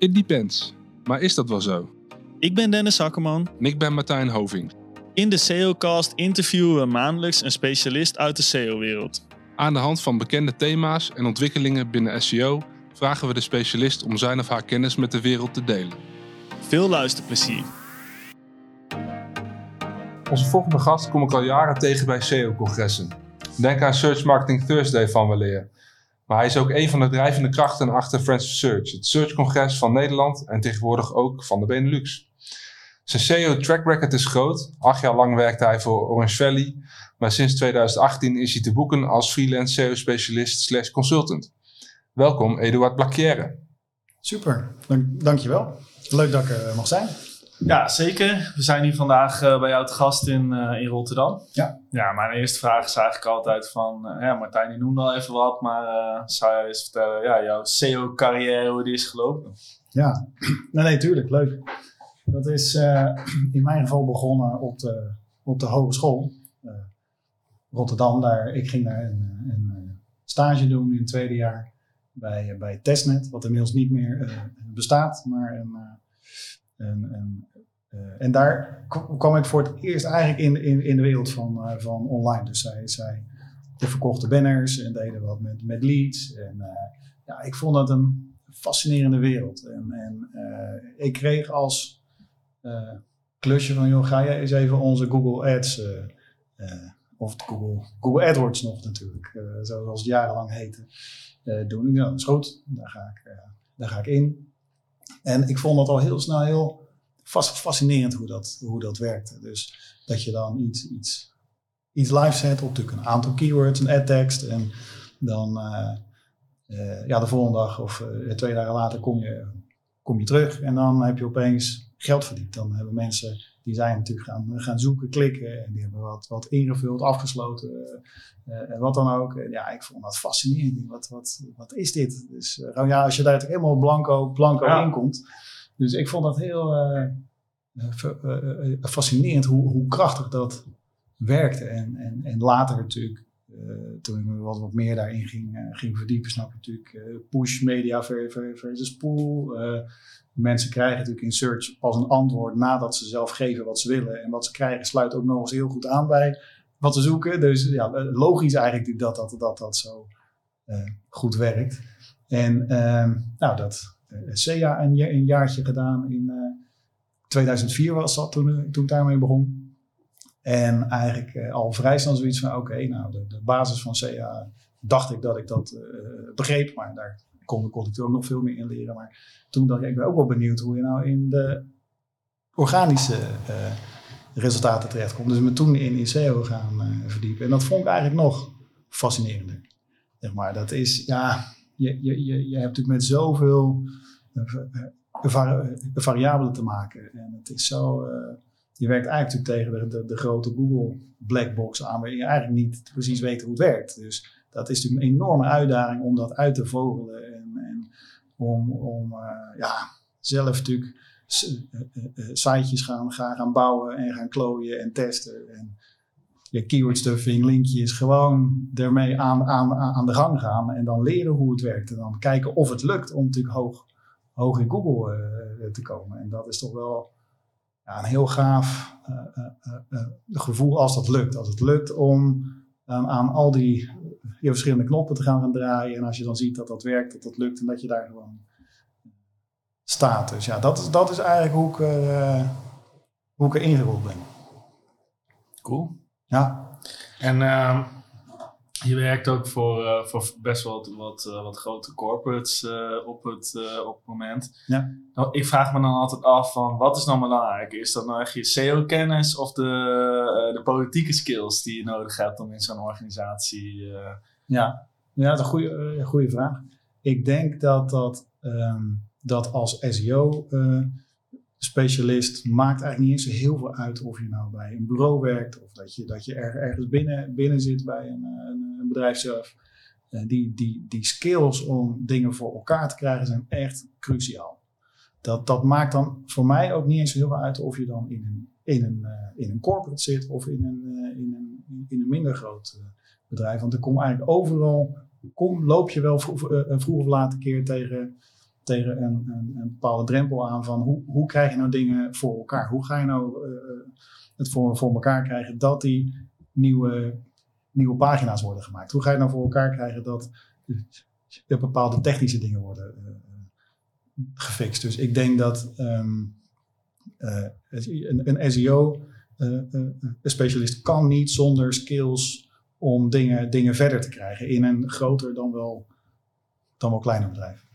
It depends. Maar is dat wel zo? Ik ben Dennis Hakkerman. En ik ben Martijn Hoving. In de SEOcast interviewen we maandelijks een specialist uit de SEO-wereld. Aan de hand van bekende thema's en ontwikkelingen binnen SEO vragen we de specialist om zijn of haar kennis met de wereld te delen. Veel luisterplezier. Onze volgende gast kom ik al jaren tegen bij SEO-congressen. Denk aan Search Marketing Thursday van weleer. Maar hij is ook een van de drijvende krachten achter Friends Search, het search-congres van Nederland en tegenwoordig ook van de Benelux. Zijn SEO-track record is groot. Acht jaar lang werkte hij voor Orange Valley, maar sinds 2018 is hij te boeken als freelance SEO-specialist slash consultant. Welkom Eduard Blacchiere. Super, Dank, dankjewel. Leuk dat ik er mag zijn. Ja, zeker. We zijn hier vandaag uh, bij jou te gast in, uh, in Rotterdam. Ja. Ja, mijn eerste vraag is eigenlijk altijd van... Uh, ja, Martijn, je noemde al even wat, maar zou je eens vertellen... Ja, jouw SEO-carrière, hoe die is gelopen? Ja, nee, nee, tuurlijk. Leuk. Dat is in mijn geval begonnen op de, op de hogeschool. Rotterdam, daar, ik ging daar een, een stage doen in het tweede jaar bij, bij Testnet, wat inmiddels niet meer bestaat, maar een, een, een uh, en daar kwam ik voor het eerst eigenlijk in, in, in de wereld van, uh, van online. Dus zij, zij verkochten banners en deden wat met, met leads. En uh, ja, ik vond dat een fascinerende wereld. En, en ik kreeg als klusje van, joh, ga jij eens even onze Google Ads, of Google, Google AdWords nog natuurlijk, zoals het jarenlang heette, doen. Ik dat is goed, daar ga ik, daar ga ik in. En ik vond het al heel snel heel fascinerend hoe dat, hoe dat werkte. Dus dat je dan iets, iets, iets live zet op een aantal keywords, een ad tekst. En dan uh, uh, ja, de volgende dag of uh, twee dagen later kom je, kom je terug. En dan heb je opeens geld verdiend. Dan hebben mensen, die zijn natuurlijk gaan, gaan zoeken, klikken. En die hebben wat, wat ingevuld, afgesloten. en wat dan ook. En ja, ik vond dat fascinerend. Wat, wat, wat is dit? Dus ja, als je daar helemaal blanco, blanco ja. in komt dus ik vond dat heel uh, fascinerend hoe, hoe krachtig dat werkte. En, en, en later natuurlijk, toen ik me wat, wat meer daarin ging, ging verdiepen, snap ik natuurlijk push media versus pull. mensen krijgen natuurlijk in search pas een antwoord nadat ze zelf geven wat ze willen. En wat ze krijgen sluit ook nog eens heel goed aan bij wat ze zoeken. Dus ja, logisch eigenlijk dat dat, dat, dat zo goed werkt. En ehm, nou, dat, SEA een, een jaartje gedaan in 2004 was dat toen, toen ik daarmee begon. En eigenlijk al vrij snel zoiets van, oké, nou de, de, basis van CA dacht ik dat ik dat begreep, maar daar kon, ik ook nog veel meer in leren. Maar toen dacht ik, ik ben ook wel benieuwd hoe je nou in de organische uh, resultaten terechtkomt. Dus me toen in, SEO gaan verdiepen. En dat vond ik eigenlijk nog fascinerender. Maar, dat is, ja, je, je, je, hebt natuurlijk met zoveel variabelen te maken. En het is zo, je werkt eigenlijk tegen de, de, de, grote Google blackbox aan, waar je eigenlijk niet precies weet hoe het werkt. Dus dat is natuurlijk een enorme uitdaging om dat uit te vogelen en, en om, om ja, zelf natuurlijk sitejes gaan, gaan, gaan bouwen en gaan klooien en testen. En je keyword stuffing, linkjes, gewoon ermee aan, aan, aan de gang gaan en dan leren hoe het werkt. En dan kijken of het lukt om natuurlijk hoog, hoog in Google uh, te komen. En dat is toch wel ja, een heel gaaf uh, gevoel als dat lukt. Als het lukt om aan al die verschillende knoppen te gaan, draaien. En als je dan ziet dat dat werkt, dat dat lukt en dat je daar gewoon staat. Dus ja, dat is, dat is eigenlijk hoe ik, hoe ik er ingerold ben. Cool. Ja. En uh, je werkt ook voor, uh, voor best wel wat, wat, uh, wat grote corporates op, het, op het moment. Ja. Nou, ik vraag me dan altijd af van wat is nou belangrijk? Is dat nou echt je SEO-kennis of de, de politieke skills die je nodig hebt om in zo'n organisatie... Ja. ja, dat is een goede, goede vraag. Ik denk dat, dat, um, dat als SEO specialist maakt eigenlijk niet eens heel veel uit of je nou bij een bureau werkt of dat je, dat je ergens binnen, binnen zit bij een, een, een bedrijf zelf. Uh, die, die, die skills om dingen voor elkaar te krijgen zijn echt cruciaal. Dat, dat maakt dan voor mij ook niet eens heel veel uit of je dan in een, in een, uh, in een corporate zit of in een, in een, in een minder groot bedrijf. Want er komt eigenlijk overal, kom, loop je wel vroeg, vroeg of laat een keer tegen tegen een, een, een bepaalde drempel aan van hoe, hoe krijg je nou dingen voor elkaar? Hoe ga je nou uh, het voor, voor elkaar krijgen dat die nieuwe, nieuwe pagina's worden gemaakt? Hoe ga je nou voor elkaar krijgen dat er bepaalde technische dingen worden uh, gefixt? Dus ik denk dat um, een, een SEO-specialist kan niet zonder skills om dingen, dingen verder te krijgen in een groter dan wel, dan wel kleiner bedrijf.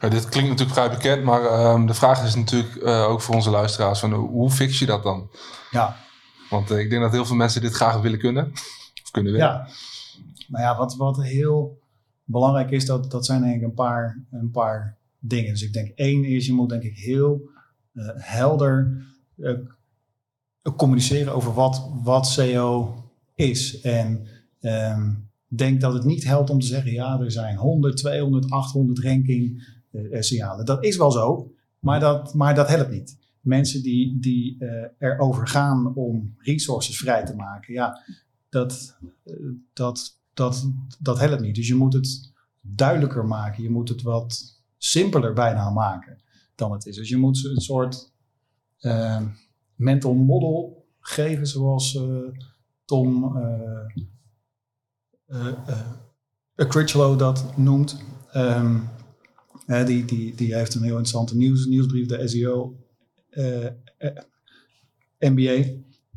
Ja, dit klinkt natuurlijk vrij bekend, maar um, de vraag is natuurlijk uh, ook voor onze luisteraars: van, hoe fix je dat dan? Ja. Want uh, ik denk dat heel veel mensen dit graag willen kunnen. Of kunnen willen. Ja. Nou ja, wat, wat heel belangrijk is, dat, dat zijn denk ik een paar, een paar dingen. Dus ik denk één is, je moet denk ik heel uh, helder communiceren over wat, wat SEO is. En um, denk dat het niet helpt om te zeggen, ja, er zijn 100, 200, 800 ranking signalen. Dat is wel zo, maar dat, maar dat helpt niet. Mensen die, die uh, erover gaan om resources vrij te maken, ja, dat, dat, dat, dat helpt niet. Dus je moet het duidelijker maken. Je moet het wat simpeler bijna maken dan het is. Dus je moet een soort uh, mental model geven, zoals uh, Tom uh, Critchlow dat noemt. Um, die, die, die heeft een heel interessante nieuws, nieuwsbrief, de SEO MBA.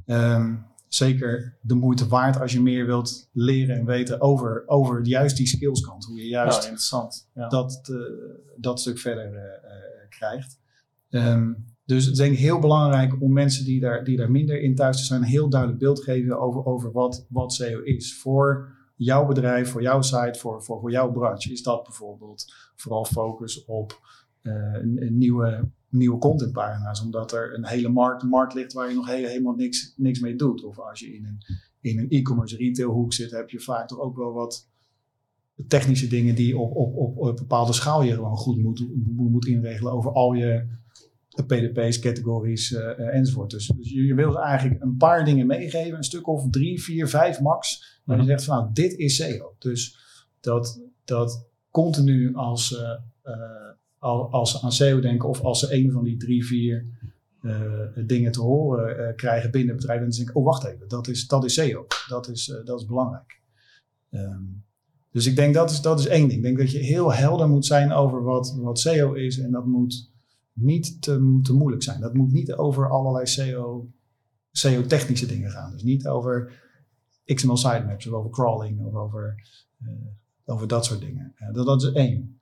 Um, zeker de moeite waard als je meer wilt leren en weten over, over juist die skillskant. Hoe je juist ja, interessant. Ja. Dat, uh, dat stuk verder uh, krijgt. Um, dus het is denk ik heel belangrijk om mensen die daar, die daar minder in thuis zijn, een heel duidelijk beeld geven over, over wat, wat SEO is. Voor jouw bedrijf, voor jouw site, voor, voor, voor jouw branche. Is dat bijvoorbeeld vooral focus op uh, nieuwe nieuwe contentpagina's, omdat er een hele markt, markt ligt waar je nog helemaal niks, niks mee doet. Of als je in een, in een e-commerce retailhoek zit, heb je vaak toch ook wel wat technische dingen die op, op, op, op bepaalde schaal je gewoon goed moet, moet inregelen over al je PDP's, categories uh, uh, enzovoort. Dus, dus je, je wil eigenlijk een paar dingen meegeven, een stuk of drie, vier, vijf max, waar je zegt van nou, dit is SEO. Dus dat, dat continu als uh, als ze aan SEO denken of als ze een van die drie, vier dingen te horen krijgen binnen het bedrijf, dan denk ik, oh wacht even, dat is, dat is SEO. Dat is, dat is belangrijk. Um, dus ik denk dat is, dat is één ding. Ik denk dat je heel helder moet zijn over wat, wat SEO is en dat moet niet te, te moeilijk zijn. Dat moet niet over allerlei SEO, SEO-technische dingen gaan. Dus niet over XML sitemaps of over crawling of over, over dat soort dingen. dat, dat is één.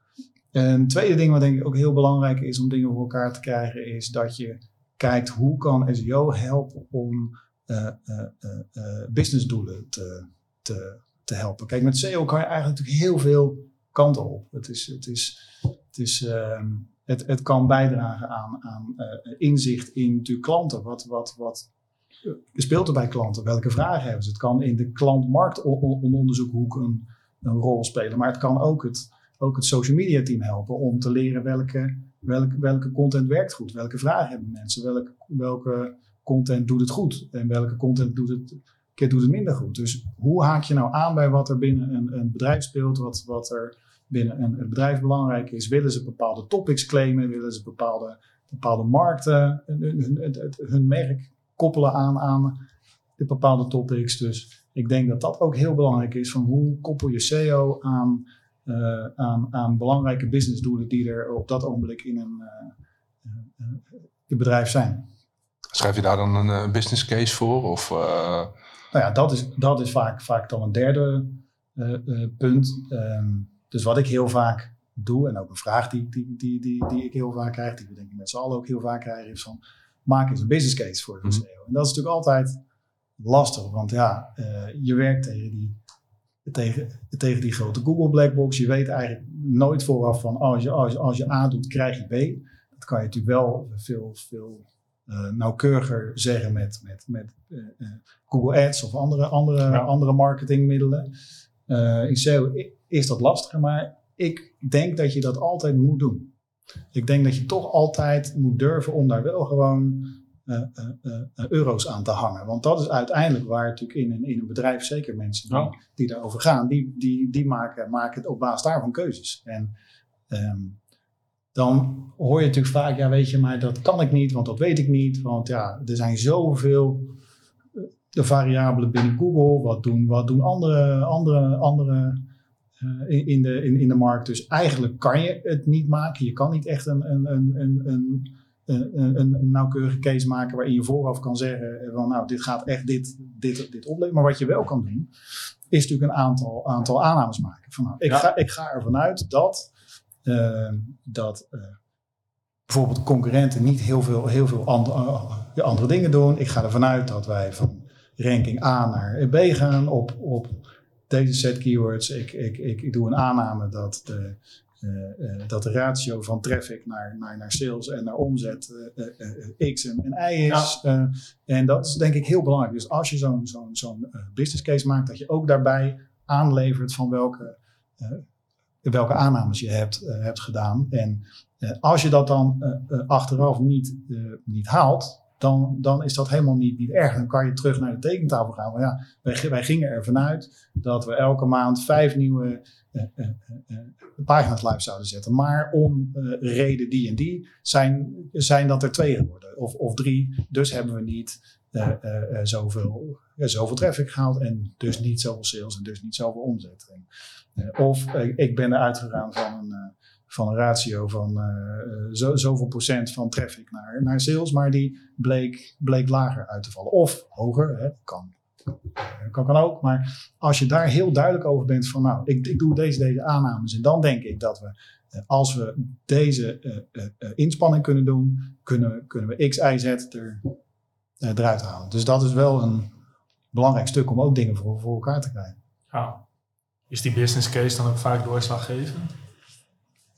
Een tweede ding wat denk ik ook heel belangrijk is om dingen voor elkaar te krijgen, is dat je kijkt hoe kan SEO helpen om uh, uh, businessdoelen te, te, te helpen. Kijk, met SEO kan je eigenlijk natuurlijk heel veel kanten op. Het, is, het, is, het, is, ehm, het, het kan bijdragen aan, aan inzicht in natuurlijk klanten. Wat, wat, wat speelt er bij klanten? Welke vragen hebben ze? Het kan in de klantmarktonderzoekhoek een, een rol spelen, maar het kan ook het ook het social media team helpen om te leren welke, welke, welke content werkt goed. Welke vragen hebben mensen? Welke, welke content doet het goed? En welke content doet het, doet het minder goed? Dus hoe haak je nou aan bij wat er binnen een, een bedrijf speelt? Wat, wat er binnen een, een bedrijf belangrijk is? Willen ze bepaalde topics claimen? Willen ze bepaalde, bepaalde markten, hun, hun, merk koppelen aan, aan de bepaalde topics? Dus ik denk dat dat ook heel belangrijk is. Van hoe koppel je SEO aan uh, aan, aan, belangrijke businessdoelen die er op dat ogenblik in een uh, bedrijf zijn. Schrijf je daar dan een business case voor? Of, Nou ja, dat is, dat is vaak, vaak dan een derde punt. Um, dus wat ik heel vaak doe, en ook een vraag die, die, die, die, die ik heel vaak krijg, die we denk ik met z'n allen ook heel vaak krijgen, is van maak eens een business case voor de SEO. Mm -hmm. En dat is natuurlijk altijd lastig, want ja, je werkt tegen die tegen, tegen die grote Google Blackbox. Je weet eigenlijk nooit vooraf van als je, als je, als je A doet, krijg je B. Dat kan je natuurlijk wel veel, veel uh, nauwkeuriger zeggen met, met, met uh, Google Ads of andere, andere, ja. andere marketingmiddelen. in SEO is dat lastiger, maar ik denk dat je dat altijd moet doen. Ik denk dat je toch altijd moet durven om daar wel gewoon uh, uh, euro's aan te hangen. Want dat is uiteindelijk waar natuurlijk in een, in een bedrijf, zeker mensen die, die daarover gaan, die, die, die maken, maken het op basis daarvan keuzes. En um, dan hoor je natuurlijk vaak, ja weet je, maar dat kan ik niet, want dat weet ik niet. Want ja, er zijn zoveel eh, de variabelen binnen Google. Wat doen, wat doen andere, andere, andere uh, in, de, in, in de markt? Dus eigenlijk kan je het niet maken. Je kan niet echt een, een, een, een, een een, een, nauwkeurige case maken waarin je vooraf kan zeggen van nou, dit gaat echt dit, dit, dit opleveren. Maar wat je wel kan doen, is natuurlijk een aantal, aantal aannames maken. Van, nou, ik, ga, ik ga ervan uit dat, uh, dat uh, bijvoorbeeld concurrenten niet heel veel, heel veel andere, uh, andere dingen doen. Ik ga ervan uit dat wij van ranking A naar B gaan op, op deze set keywords. Ik, ik, ik, ik doe een aanname dat de, uh, dat de ratio van traffic naar, naar, naar sales en naar omzet uh, x en, en y is. Ja. en dat is denk ik heel belangrijk. Dus als je zo'n zo'n zo'n business case maakt, dat je ook daarbij aanlevert van welke, welke aannames je hebt, hebt gedaan. En als je dat dan achteraf niet, niet haalt, dan, dan is dat helemaal niet, niet erg. Dan kan je terug naar de tekentafel gaan. Maar ja, wij, wij gingen ervan uit dat we elke maand vijf nieuwe uh, uh, uh, pagina's live zouden zetten. Maar om reden die en die zijn, zijn dat er twee geworden. Of, of drie. Dus hebben we niet zoveel, zoveel traffic gehaald. En dus niet zoveel sales en dus niet zoveel omzet. Of ik ben eruit gegaan van een van een ratio van uh, zo, zoveel procent van traffic naar, naar sales, maar die bleek, bleek lager uit te vallen. Of hoger, hè, kan, kan, kan ook. Maar als je daar heel duidelijk over bent van nou, ik, ik doe deze, deze aannames en dan denk ik dat we, als we deze inspanning kunnen doen, kunnen, kunnen we X, Y, Z er, eruit halen. Dus dat is wel een belangrijk stuk om ook dingen voor, voor elkaar te krijgen. Is die business case dan ook vaak doorslaggevend?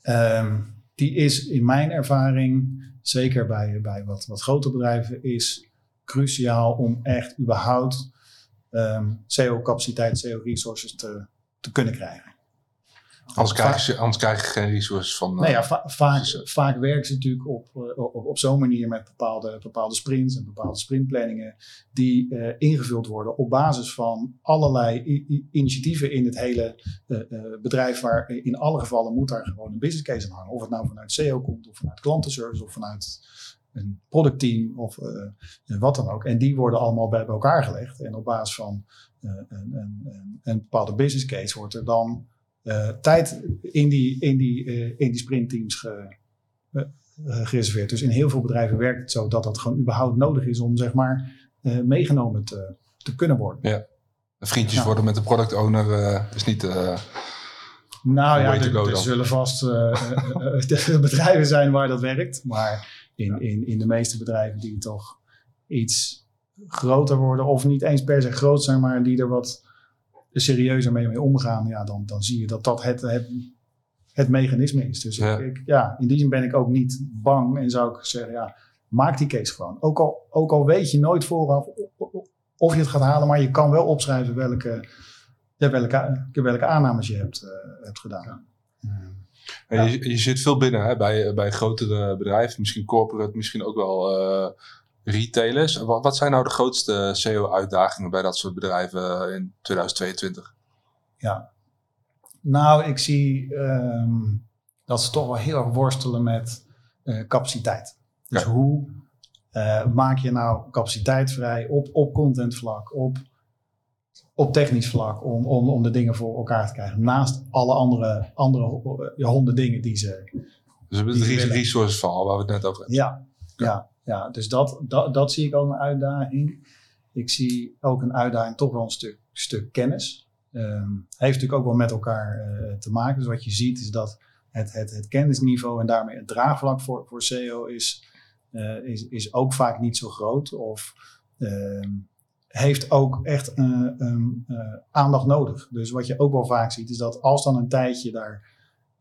Um, die is in mijn ervaring, zeker bij, bij wat, wat grotere bedrijven, is cruciaal om echt überhaupt um, ehm, SEO-capaciteit, SEO-resources te, te kunnen krijgen. Anders krijg, je, anders krijg je geen resources van. Nou ja, eh, va vaak, vaak werken ze natuurlijk op, eh, op, op zo'n manier met bepaalde, bepaalde sprints en bepaalde sprintplanningen. die uh, ingevuld worden op basis van allerlei initiatieven in het hele uh, bedrijf. Waar in alle gevallen moet daar gewoon een business case aan hangen. Of het nou vanuit SEO komt, of vanuit klantenservice, of vanuit een productteam of wat dan ook. En die worden allemaal bij elkaar gelegd. En op basis van een, een, een bepaalde business case wordt er dan tijd in die, in die, uh, in die sprintteams ge, uh, gereserveerd. Dus in heel veel bedrijven werkt het zo dat dat gewoon überhaupt nodig is om zeg maar meegenomen te, te kunnen worden. Ja. Vriendjes ja. worden met de product owner is niet. nou ja, er, er zullen vast bedrijven zijn waar dat werkt. Maar in, in, in de meeste bedrijven die toch iets groter worden, of niet eens per se groot zijn, maar die er wat serieuzer mee, mee omgaan, ja, dan, dan zie je dat dat het, het, het mechanisme is. Dus ja. Ik, ja, in die zin ben ik ook niet bang en zou ik zeggen, ja, maak die case gewoon. Ook al, ook al weet je nooit vooraf of je het gaat halen, maar je kan wel opschrijven welke, welke, welke aannames je hebt, uh, hebt gedaan. Ja. Je, je, zit veel binnen hè, bij, bij grotere bedrijven, misschien corporate, misschien ook wel uh, retailers. Wat, wat zijn nou de grootste SEO-uitdagingen bij dat soort bedrijven in 2022? Ja, nou, ik zie um, dat ze toch wel heel erg worstelen met uh, capaciteit. Dus ja. hoe uh, maak je nou capaciteit vrij op, op contentvlak, op, op technisch vlak, om, om, om de dingen voor elkaar te krijgen. Naast alle andere, andere ja, honderd dingen die ze. Dus het resources verhaal waar we het net over hebben. Ja, ja ja, dus dat, dat, dat zie ik ook een uitdaging. Ik zie ook een uitdaging toch wel een stuk, stuk kennis. Um, heeft natuurlijk ook wel met elkaar uh, te maken. Dus wat je ziet is dat het, het, het kennisniveau en daarmee het draagvlak voor, voor SEO is, uh, is, is ook vaak niet zo groot. Of uh, heeft ook echt uh, aandacht nodig. Dus wat je ook wel vaak ziet is dat als dan een tijdje daar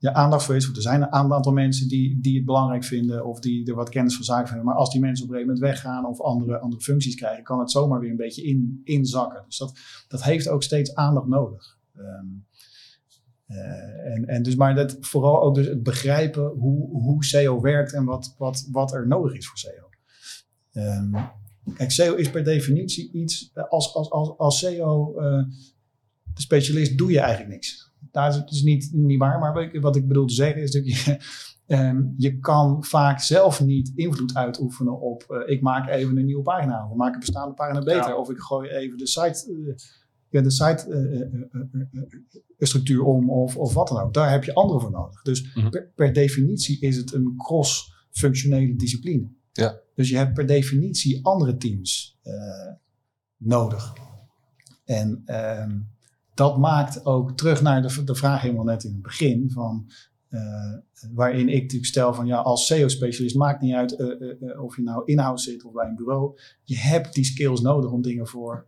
ja, aandacht voor is. Want er zijn een aantal mensen die, die het belangrijk vinden of die er wat kennis van zaken hebben. Maar als die mensen op een gegeven moment weggaan of andere, andere functies krijgen, kan het zomaar weer een beetje in, inzakken. Dus dat, dat heeft ook steeds aandacht nodig. Um, uh, en, en dus maar dat, vooral ook dus het begrijpen hoe, hoe SEO werkt en wat, wat, wat er nodig is voor SEO. Um, kijk, SEO is per definitie iets, als, als, als, als SEO uh, specialist doe je eigenlijk niks daar is dus niet, niet waar. Maar wat ik bedoel te zeggen is dat je, Ehm, je kan vaak zelf niet invloed uitoefenen op eh, ik maak even een nieuwe pagina of ik maak een bestaande pagina beter Ja. of ik gooi even de site, eh, ja, de site eh, structuur om of, of wat dan ook. Daar heb je anderen voor nodig. Dus Mhm. per, per definitie is het een cross-functionele discipline. Ja. Dus je hebt per definitie andere teams nodig. En ehm, dat maakt ook terug naar de, de vraag helemaal net in het begin van eh, waarin ik natuurlijk stel van ja, als SEO-specialist maakt niet uit eh, eh, of je nou in-house zit of bij een bureau. Je hebt die skills nodig om dingen voor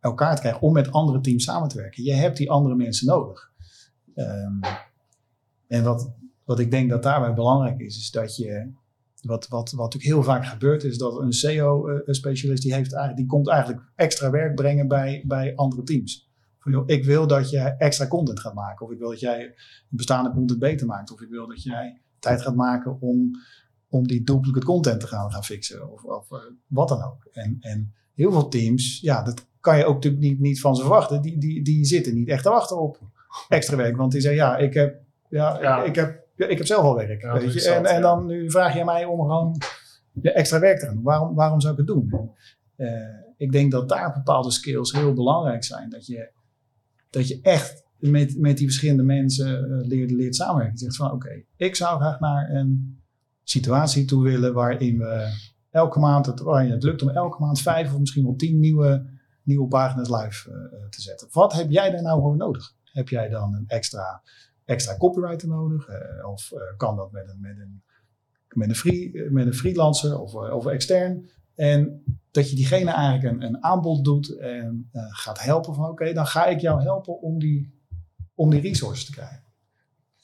elkaar te krijgen, om met andere teams samen te werken. Je hebt die andere mensen nodig. Ehm, en wat, wat ik denk dat daarbij belangrijk is, is dat je, wat, wat, wat natuurlijk heel vaak gebeurt, is dat een SEO-specialist, die, heeft die komt eigenlijk extra werk brengen bij, bij andere teams. Ik wil dat je extra content gaat maken, of ik wil dat jij bestaande content beter maakt, of ik wil dat jij tijd gaat maken om, om die duplicate content te gaan, gaan fixen, of, of eh, wat dan ook. En, en heel veel teams, ja, dat kan je ook natuurlijk niet, niet van ze verwachten, die, die, die zitten niet echt te wachten op extra werk, want die zeggen, ja, ik heb, ja, Ja. Ik, heb, ja, ik heb zelf al werk. Ja, weet je? en, en dan nu vraag je mij om gewoon extra werk te gaan doen. Waarom, waarom zou ik het doen? Eh, ik denk dat daar bepaalde skills heel belangrijk zijn. Dat je, dat je echt met, met die verschillende mensen eh, leert, leert samenwerken. Je zegt van oké, ik zou graag naar een situatie toe willen waarin we elke maand, het, waarin het lukt om elke maand vijf of misschien wel tien nieuwe, nieuwe pagina's live eh, te zetten. Wat heb jij daar nou voor nodig? Heb jij dan een extra, extra copywriter nodig? Eh, of eh, kan dat met een, met een, met een, free, met een freelancer of, eh, of extern? En dat je diegene eigenlijk een, een aanbod doet en eh, gaat helpen van oké, dan ga ik jou helpen om die, om die resources te krijgen.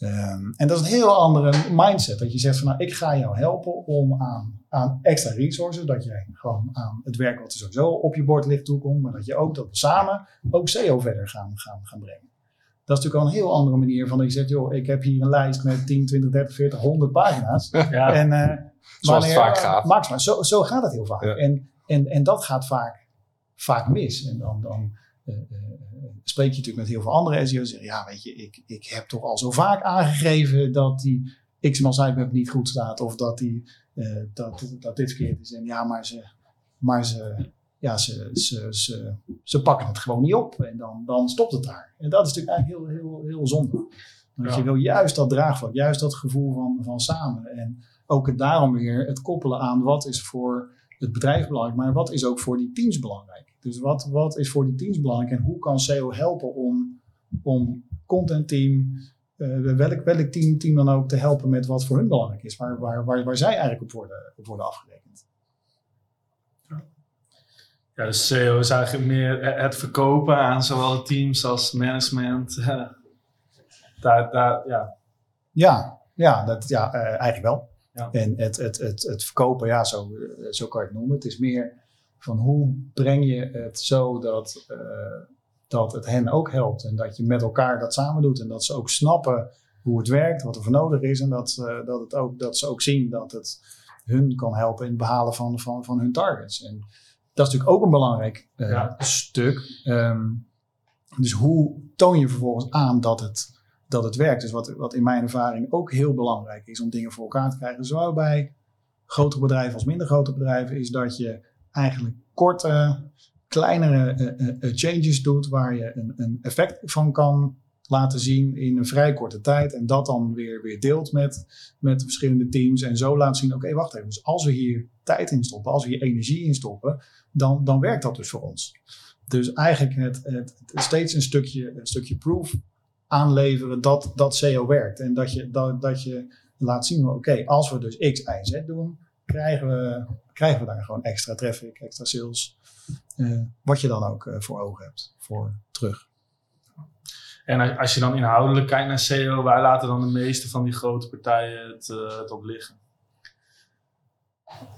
Ehm, en dat is een heel andere mindset. Dat je zegt van nou, ik ga jou helpen om aan, aan extra resources, dat jij gewoon aan het werk wat er sowieso op je bord ligt toekomt, maar dat je ook dat we samen ook SEO verder gaan, gaan, gaan brengen. Dat is natuurlijk al een heel andere manier van dat je zegt, joh, ik heb hier een lijst met 10, 20, 30, 40, 100 pagina's. Ja, En, eh, Zoals het vaak gaat. Max maar, zo, zo gaat het heel vaak. Ja. En, en, en dat gaat vaak, vaak mis. En dan, dan eh, eh, spreek je natuurlijk met heel veel andere SEO's. Zeggen, ja, weet je, ik, ik heb toch al zo vaak aangegeven dat die XML sitemap niet goed staat. Of dat, die, eh, dat, dat dit verkeerd is. En ja, maar ze, maar ze, ja, ze, ze, ze, ze pakken het gewoon niet op. En dan, dan stopt het daar. En dat is natuurlijk eigenlijk heel, heel, heel zonde. Want Ja. je wil juist dat draagvlak, juist dat gevoel van, van samen. En ook het daarom weer het koppelen aan wat is voor het bedrijf belangrijk, maar wat is ook voor die teams belangrijk. Dus wat, wat is voor die teams belangrijk en hoe kan SEO helpen om, om content team, eh, welk, welk team, team dan ook, te helpen met wat voor hun belangrijk is, waar, waar, waar, waar zij eigenlijk op worden, op worden afgerekend. Ja, dus SEO is eigenlijk meer het verkopen aan zowel teams als management. daar, daar, ja. Ja, ja, dat, ja eh, eigenlijk wel. Ja. En het, het, het, het verkopen, ja, zo, eh, zo kan je het noemen. Het is meer van hoe breng je het zo dat, eh, dat het hen ook helpt. En dat je met elkaar dat samen doet. En dat ze ook snappen hoe het werkt, wat er voor nodig is. En dat, dat, het ook, dat ze ook zien dat het hun kan helpen in het behalen van, van, van hun targets. En dat is natuurlijk ook een belangrijk eh, Ja. stuk. Ehm, dus hoe toon je vervolgens aan dat het, dat het werkt? Dus wat, wat in mijn ervaring ook heel belangrijk is om dingen voor elkaar te krijgen, zowel bij grotere bedrijven als minder grote bedrijven, is dat je eigenlijk korte, kleinere eh, eh, eh, changes doet waar je een, een effect van kan laten zien in een vrij korte tijd. En dat dan weer, weer deelt met, met de verschillende teams. En zo laat zien, oké, wacht even. Dus als we hier tijd in stoppen, als we hier energie in stoppen, dan, dan werkt dat dus voor ons. Dus eigenlijk het, het steeds een stukje, een stukje proof aanleveren dat, dat SEO werkt. En dat je, dat, dat je laat zien, oké, als we dus X, Y, Z doen, krijgen we, krijgen we daar gewoon extra traffic, extra sales. eh, wat je dan ook eh, voor ogen hebt, voor terug. En als- je dan inhoudelijk kijkt naar SEO, waar laten dan de meeste van die grote partijen het, eh, het op liggen?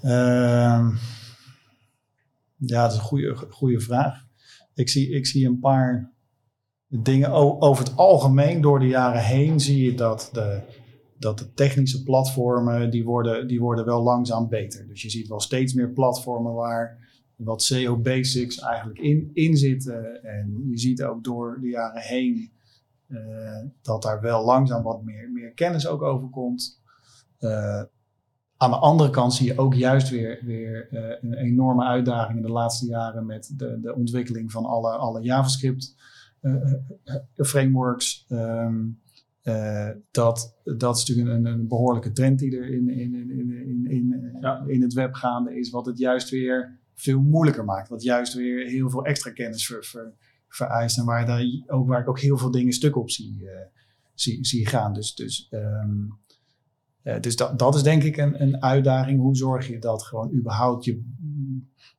Ehm, ja, dat is een goede, goede vraag. Ik zie, ik zie een paar dingen. Over het algemeen, door de jaren heen, zie je dat de, dat de technische platformen, die worden, die worden wel langzaam beter. Dus je ziet wel steeds meer platformen waar wat SEO basics eigenlijk in, in zitten. En je ziet ook door de jaren heen eh, dat daar wel langzaam wat meer, meer kennis ook over komt. Eh, aan de andere kant zie je ook juist weer, weer eh, een enorme uitdaging in de laatste jaren met de, de ontwikkeling van alle, alle JavaScript frameworks. Ehm, eh, dat, dat is natuurlijk een, een behoorlijke trend die er in, in, in, in, in, eh, Ja. in het web gaande is, wat het juist weer veel moeilijker maakt. Wat juist weer heel veel extra kennis ver, ver- vereist en waar, daar, ook, waar ik ook heel veel dingen stuk op zie, eh, zie, zie gaan. Dus, dus, ehm, eh, dus dat, dat is denk ik een, een uitdaging. Hoe zorg je dat gewoon überhaupt je,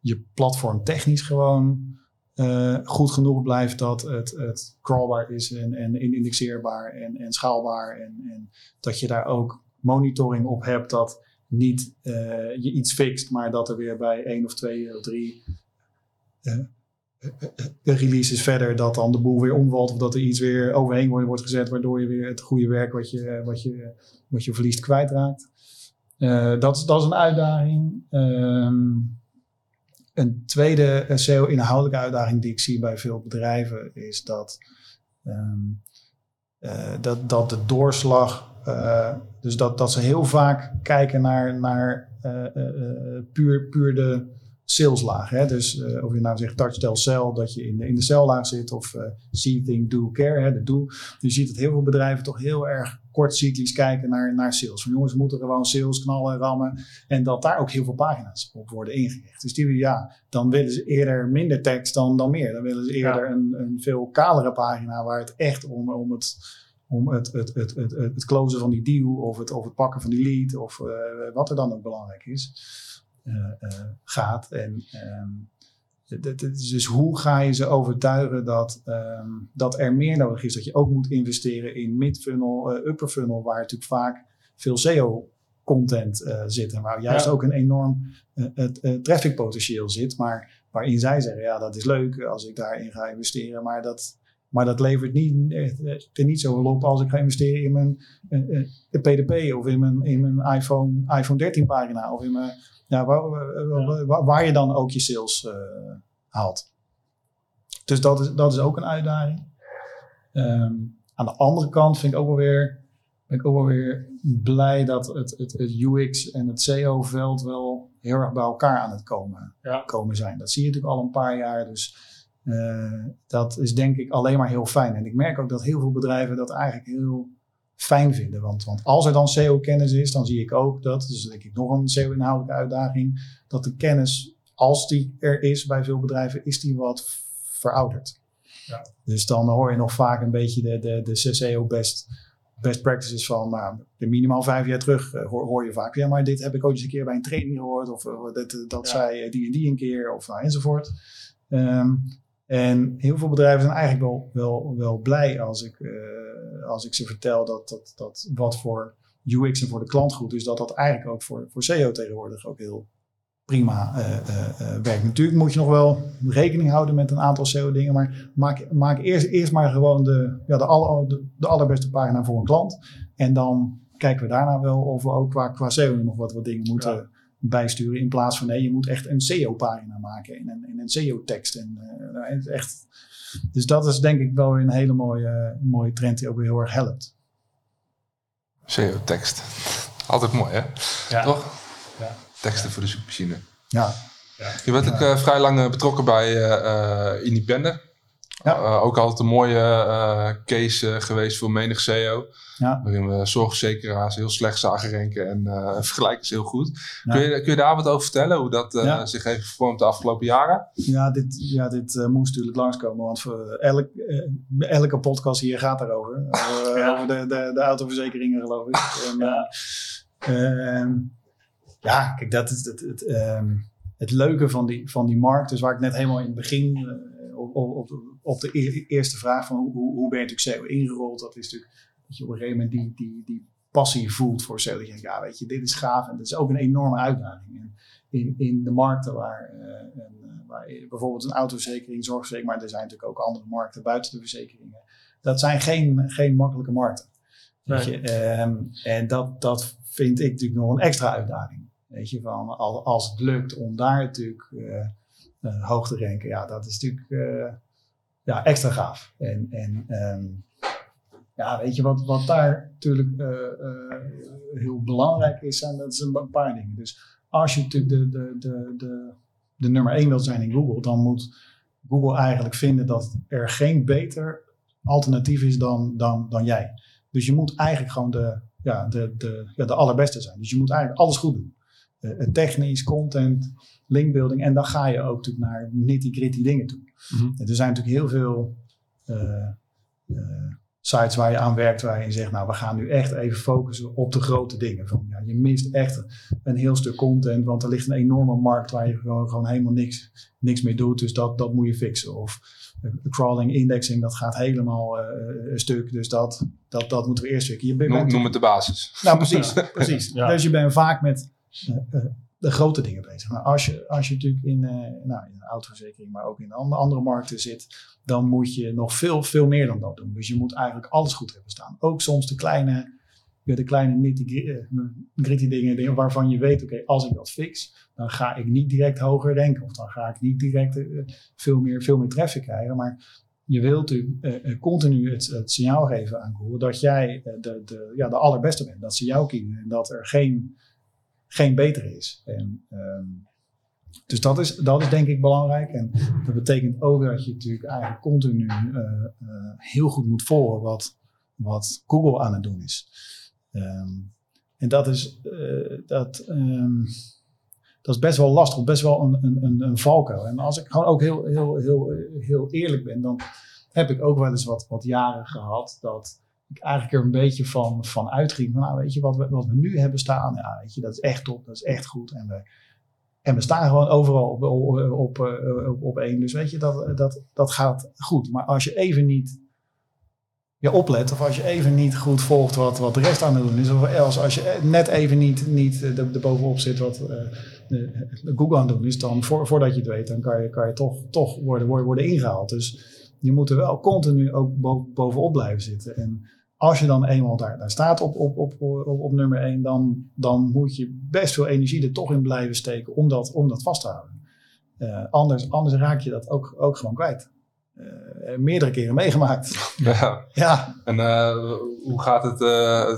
je platform technisch gewoon eh, goed genoeg blijft dat het, het crawlbaar is en, en indexeerbaar en, en schaalbaar. En, en dat je daar ook monitoring op hebt dat niet eh, je iets fixt, maar dat er weer bij één of twee of drie eh, releases verder dat dan de boel weer omvalt of dat er iets weer overheen wordt gezet waardoor je weer het goede werk wat je, wat je, wat je verliest kwijtraakt. Dat, is- dat is een uitdaging. Ehm, een tweede eh, SEO-inhoudelijke uitdaging die ik zie bij veel bedrijven is dat, ehm, eh, dat, dat de doorslag, eh, dus dat, dat ze heel vaak kijken naar, naar eh, eh, eh, puur, puur de saleslaag. Hè? Dus eh, of je nou zegt touch, tell, sell, dat je in de, in de cellaag zit of eh, see, think, do, care, hè, de do. Je ziet dat heel veel bedrijven toch heel erg kortcyclisch kijken naar, naar sales. Van jongens, we moeten gewoon sales knallen, rammen. En dat daar ook heel veel pagina's op worden ingericht. Dus die, ja, dan willen ze eerder minder tekst dan, dan meer. Dan willen ze eerder een, een veel kalere pagina waar het echt om, om het om het, het, het, het, het, het closen van die deal of het, of het pakken van die lead of eh, wat er dan ook belangrijk is, gaat. En ehm, d- d- d- dus hoe ga je ze overtuigen dat, ehm, dat er meer nodig is? Dat je ook moet investeren in mid-funnel, eh, upper funnel, waar natuurlijk vaak veel SEO content eh, zit. En waar juist Ja. ook een enorm eh, het, eh, traffic potentieel zit. Maar waarin zij zeggen, ja dat is leuk als ik daarin ga investeren. Maar dat, maar dat levert niet, eh, er niet zoveel op als ik ga investeren in mijn eh, eh, PDP of in mijn, in mijn iPhone, iPhone 13 pagina. Of in mijn, ja, waar, waar- je dan ook je sales eh, haalt. Dus dat is, dat is ook een uitdaging. Ehm, aan de andere kant vind ik ook wel weer, ben ik ook wel weer blij dat het, het, het UX en het SEO-veld wel heel erg bij elkaar aan het komen, Ja. komen zijn. Dat zie je natuurlijk al een paar jaar. Dus eh, dat is denk ik alleen maar heel fijn. En ik merk ook dat heel veel bedrijven dat eigenlijk heel fijn vinden. Want, want als er dan SEO-kennis is, dan zie ik ook dat, dus denk ik nog een SEO-inhoudelijke uitdaging, dat de kennis, als die er is bij veel bedrijven, is die wat verouderd. Ja. Dus dan hoor je nog vaak een beetje de, de, de SEO best, best practices van nou, de minimaal vijf jaar terug eh, hoor, hoor je vaak. Ja, maar dit heb ik ooit eens een keer bij een training gehoord. Of eh, dat, dat Ja. zei die en die een keer. Of nou, enzovoort. Ehm, en heel veel bedrijven zijn eigenlijk wel, wel, wel blij als ik, eh, als ik ze vertel dat, dat, dat wat voor UX en voor de klant goed is, dat dat eigenlijk ook voor, voor SEO tegenwoordig ook heel prima eh, eh, werkt. Natuurlijk moet je nog wel rekening houden met een aantal SEO-dingen, maar maak, maak eerst, eerst maar gewoon de, ja, de, aller, de, de allerbeste pagina voor een klant. En dan kijken we daarna wel of we ook qua, qua SEO nog wat, wat dingen moeten Ja. Bijsturen. In plaats van nee, je moet echt een SEO-pagina maken en een, en een SEO-tekst. En, eh, echt, dus dat is denk ik wel weer een hele mooie, mooie trend die ook weer heel erg helpt. SEO-tekst. Altijd mooi, hè? Ja. Toch? Ja. Teksten voor de zoekmachine. Ja, Je bent ook eh, vrij lang eh, betrokken bij eh eh, Independent. Ja. Eh, ook altijd een mooie eh, case eh, geweest voor menig SEO. Ja. Waarin we zorgverzekeraars heel slecht zagen renken en vergelijken ze heel goed. Ja. Kun, je, kun je daar wat over vertellen? Hoe dat zich heeft gevormd de afgelopen jaren? Ja, dit, ja, dit moest natuurlijk langskomen, want voor elk, elke podcast hier gaat daarover. Over de, de, de autoverzekeringen, geloof ik. En, eh, ehm, ja, kijk, dat is het, het, ehm, het leuke van die, van die markt. Dus waar ik net helemaal in het begin op, op, op, de e- eerste vraag van hoe, hoe ben je natuurlijk SEO ingerold, dat is natuurlijk dat je op een gegeven moment die, die, die passie voelt voor SEO. Dat je denkt, ja, weet je, dit is gaaf en dat is ook een enorme uitdaging. En in, in de markten waar, eh, een, eh, waar bijvoorbeeld een autoverzekering, zorgverzekering, maar er zijn natuurlijk ook andere markten buiten de verzekeringen. Dat zijn geen, geen makkelijke markten. Weet je? Ehm, en dat, dat vind ik natuurlijk nog een extra uitdaging. Weet je, van al- als het lukt om daar natuurlijk eh, hoog te ranken, ja, dat is natuurlijk ja, extra gaaf. En, en ehm, Ja, weet je, wat, wat daar natuurlijk eh, eh, heel belangrijk is, zijn dat is een paar dingen. Dus als je natuurlijk de, de, de, de, de nummer één wilt zijn in Google, dan moet Google eigenlijk vinden dat er geen beter alternatief is dan, dan, dan jij. Dus je moet eigenlijk gewoon de, ja, de, de, ja, de allerbeste zijn. Dus je moet eigenlijk alles goed doen. Uh, technisch, content, linkbuilding. En dan ga je ook natuurlijk naar nitty-gritty dingen toe. Mhm. Er zijn natuurlijk heel veel uh, uh, sites waar je aan werkt, waar je zegt, nou, we gaan nu echt even focussen op de grote dingen. Van, ja, je mist echt een heel stuk content, want er ligt een enorme markt waar je gewoon, gewoon helemaal niks, niks mee doet. Dus dat, dat moet je fixen. Of uh, crawling, indexing, dat gaat helemaal een stuk. Dus dat, dat, dat moeten we eerst fixen. Je bent, noem, noem het de basis. Nou, precies. precies. Ja. Dus je bent vaak met de grote dingen bezig. Maar als je, als je natuurlijk in, uh, nou, in een autoverzekering, maar ook in andere, andere markten zit, dan moet je nog veel, veel meer dan dat doen. Dus je moet eigenlijk alles goed hebben staan. Ook soms de kleine, de kleine nitty-gritty dingen, waarvan je weet, oké, als ik dat fix, dan ga ik niet direct hoger denken. Of dan ga ik niet direct veel, meer, veel meer traffic krijgen. Maar je wilt natuurlijk continu het, het, signaal geven aan Google dat jij de, de, ja, de allerbeste bent. Dat ze jou kiezen en dat er geen geen beter is. En, um, dus dat is, dat is denk ik belangrijk. En dat betekent ook dat je natuurlijk eigenlijk continu uh, uh, heel goed moet volgen wat, wat Google aan het doen is. Um, en dat is, uh, dat, um, dat is best wel lastig, best wel een, een, een valkuil. En als ik gewoon ook heel, heel, heel, heel eerlijk ben, dan heb ik ook wel eens wat, wat jaren gehad dat ik eigenlijk er een beetje van, van uitging. Van, nou, weet je, wat we, wat we nu hebben staan, ja, weet je, dat is echt top, dat is echt goed. En we, en we staan gewoon overal op, op, op, op, op één. Dus weet je, dat, dat, dat gaat goed. Maar als je even niet je oplet, of als je even niet goed volgt wat, wat de rest aan het doen is, of als, als je net even niet, niet er bovenop zit wat de, de Google aan het doen is, dan voor, voordat je het weet, dan kan je, kan je toch, toch worden, worden, worden ingehaald. Dus je moet er wel continu ook bovenop blijven zitten. En als je dan eenmaal daar, staat op, op, op, op, op nummer 1, dan, dan moet je best veel energie er toch in blijven steken om dat, om dat vast te houden. Uh, anders, anders raak je dat ook, ook gewoon kwijt. Uh, meerdere keren meegemaakt. Ja. ja. En uh, hoe gaat het,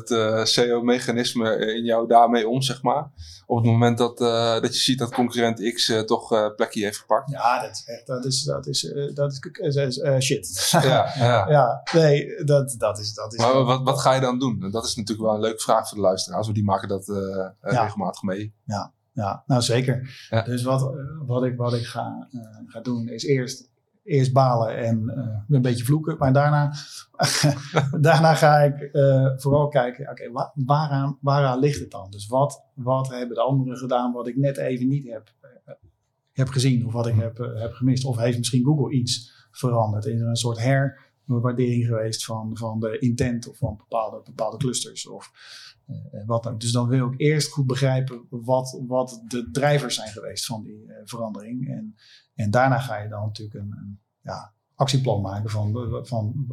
het SEO-mechanisme in jou daarmee om, zeg maar? Op het moment dat, dat je ziet dat concurrent X toch plekje heeft gepakt? Ja, dat is echt, dat is, dat is, dat is shit. Ja, ja. ja, nee, dat, dat is... Dat is maar wat, wat ga je dan doen? Dat is natuurlijk wel een leuke vraag voor de luisteraars, want die maken dat ja. regelmatig mee. Ja, ja nou zeker. Ja. Dus wat, wat, ik, wat ik ga, ga doen is eerst eerst balen en uh, een beetje vloeken. Maar daarna, daarna ga ik uh, vooral kijken, oké, waaraan, waaraan ligt het dan? Dus wat, wat hebben de anderen gedaan wat ik net even niet heb, uh, heb gezien of wat ik heb, heb gemist? Of heeft misschien Google iets veranderd? Is er een soort herwaardering geweest van, van de intent of van bepaalde, bepaalde clusters? Of, wat dan. Dus dan wil ik eerst goed begrijpen wat, wat de drijvers zijn geweest van die verandering. En, en daarna ga je dan natuurlijk een, een ja, actieplan maken van, van